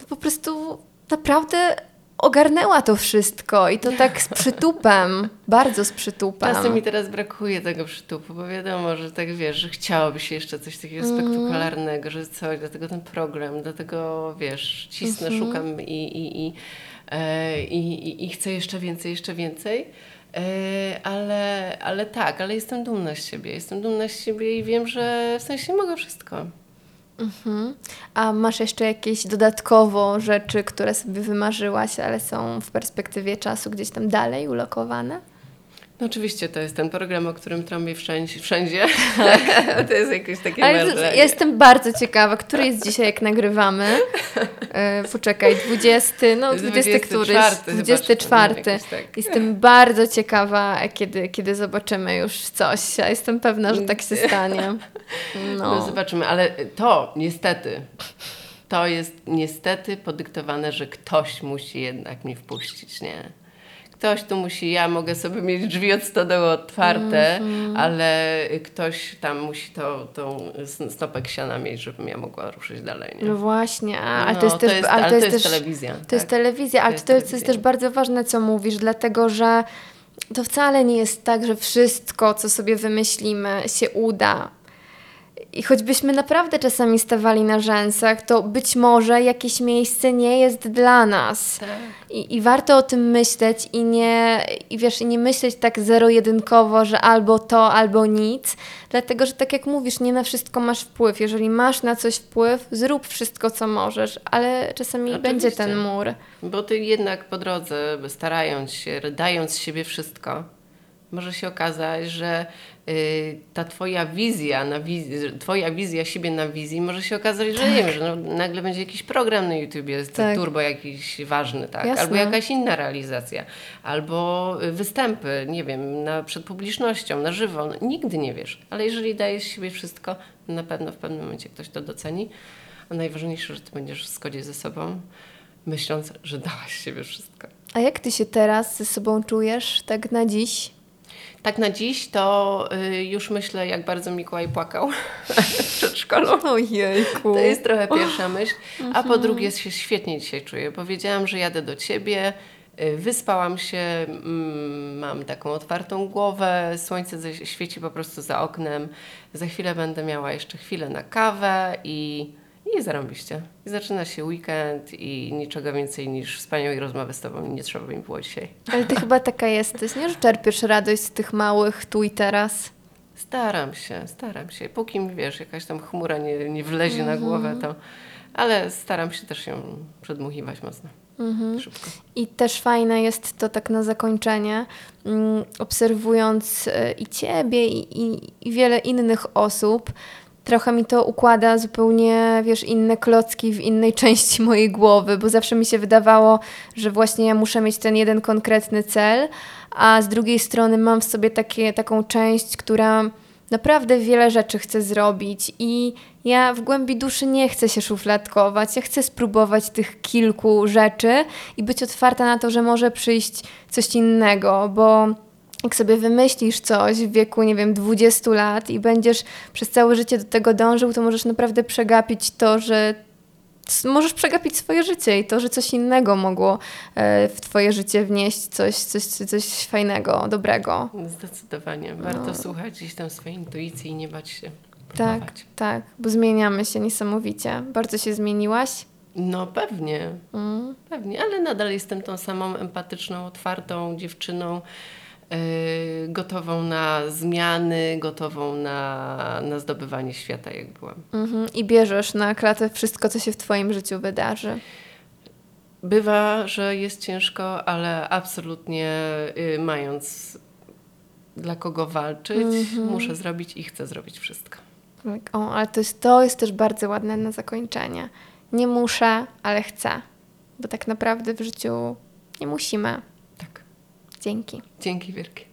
po prostu naprawdę ogarnęła to wszystko i to tak z przytupem, bardzo z przytupem. Czasem mi teraz brakuje tego przytupu, bo wiadomo, że tak wiesz, że chciałoby się jeszcze coś takiego Mhm. spektakularnego, że coś, dlatego ten program, dlatego wiesz, cisnę, Mhm. szukam i, i, i, e, i, i, i chcę jeszcze więcej, jeszcze więcej. E, ale, ale tak, ale jestem dumna z siebie. Jestem dumna z siebie i wiem, że w sensie mogę wszystko. Mhm. A masz jeszcze jakieś dodatkowo rzeczy, które sobie wymarzyłaś, ale są w perspektywie czasu gdzieś tam dalej ulokowane? No oczywiście to jest ten program, o którym trąbię wszędzie. wszędzie. to jest jakieś takie Ale marzenie. jestem bardzo ciekawa, który jest dzisiaj, jak nagrywamy. E, poczekaj, 20, no 20 któryś, 24 chyba, 24. czy tam jakoś tak. Jestem bardzo ciekawa, kiedy, kiedy zobaczymy już coś. Ja jestem pewna, że tak się stanie. No. No. zobaczymy, ale to niestety, to jest niestety podyktowane, że ktoś musi jednak mnie wpuścić, nie? Ktoś tu musi, ja mogę sobie mieć drzwi od stodoły otwarte, Mhm. ale ktoś tam musi to, tą stopę siana mieć, żebym ja mogła ruszyć dalej, nie? No właśnie, a, ale No, to jest też, ale ale to jest też telewizja. To jest tak. telewizja, ale to jest jest, to jest też bardzo ważne, co mówisz, dlatego że to wcale nie jest tak, że wszystko, co sobie wymyślimy, się uda. I choćbyśmy naprawdę czasami stawali na rzęsach, to być może jakieś miejsce nie jest dla nas. Tak. I, I warto o tym myśleć i nie, i wiesz, nie myśleć tak zero-jedynkowo, że albo to, albo nic, dlatego że tak jak mówisz, nie na wszystko masz wpływ. Jeżeli masz na coś wpływ, zrób wszystko, co możesz, ale czasami Oczywiście. będzie ten mur. Bo ty jednak po drodze, starając się, dając z siebie wszystko, może się okazać, że ta twoja wizja, na wiz- twoja wizja siebie na wizji, może się okazać, że nie wiem, że no, nagle będzie jakiś program na YouTubie, Tak. turbo jakiś ważny, tak? Jasne. Albo jakaś inna realizacja, albo y, występy, nie wiem, na, przed publicznością, na żywo. No, nigdy nie wiesz, ale jeżeli dajesz siebie wszystko, na pewno w pewnym momencie ktoś to doceni. A najważniejsze, że ty będziesz w zgodzie ze sobą, myśląc, że dałaś siebie wszystko. A jak ty się teraz ze sobą czujesz, tak na dziś? Tak na dziś to y, już myślę, jak bardzo Mikołaj płakał w przedszkolu. Ojejku. To jest trochę pierwsza myśl. A po drugie się świetnie dzisiaj czuję. Powiedziałam, że jadę do ciebie, y, wyspałam się, mm, mam taką otwartą głowę, słońce świeci po prostu za oknem. Za chwilę będę miała jeszcze chwilę na kawę i, i zarąbiście. I zaczyna się weekend i niczego więcej niż wspaniałej rozmowy z tobą nie trzeba mi było dzisiaj. Ale ty chyba taka jesteś, nie? Że czerpiesz radość z tych małych tu i teraz. Staram się, staram się. Póki mi, wiesz, jakaś tam chmura nie, nie wlezie na głowę, to... Ale staram się też ją przedmuchiwać mocno. Szybko. I też fajne jest to tak na zakończenie, mm, obserwując e, i ciebie, i, i, i wiele innych osób, trochę mi to układa zupełnie, wiesz, inne klocki w innej części mojej głowy, bo zawsze mi się wydawało, że właśnie ja muszę mieć ten jeden konkretny cel, a z drugiej strony mam w sobie takie, taką część, która naprawdę wiele rzeczy chce zrobić i ja w głębi duszy nie chcę się szufladkować. Ja chcę spróbować tych kilku rzeczy i być otwarta na to, że może przyjść coś innego, bo jak sobie wymyślisz coś w wieku, nie wiem, 20 lat i będziesz przez całe życie do tego dążył, to możesz naprawdę przegapić to, że możesz przegapić swoje życie i to, że coś innego mogło e, w twoje życie wnieść coś, coś, coś fajnego, dobrego. Zdecydowanie. Warto słuchać gdzieś tam swojej intuicji i nie bać się Tak, próbować. tak, bo zmieniamy się niesamowicie. Bardzo się zmieniłaś. No pewnie, Mm. pewnie, ale nadal jestem tą samą empatyczną, otwartą dziewczyną, gotową na zmiany, gotową na, na zdobywanie świata, jak byłam. Mhm. I bierzesz na klatę wszystko, co się w Twoim życiu wydarzy. Bywa, że jest ciężko, ale absolutnie y, mając dla kogo walczyć, Mhm. muszę zrobić i chcę zrobić wszystko. Tak, O, ale to jest, to jest też bardzo ładne na zakończenie. Nie muszę, ale chcę. bo tak naprawdę w życiu nie musimy. Dzięki. Dzięki wielkie.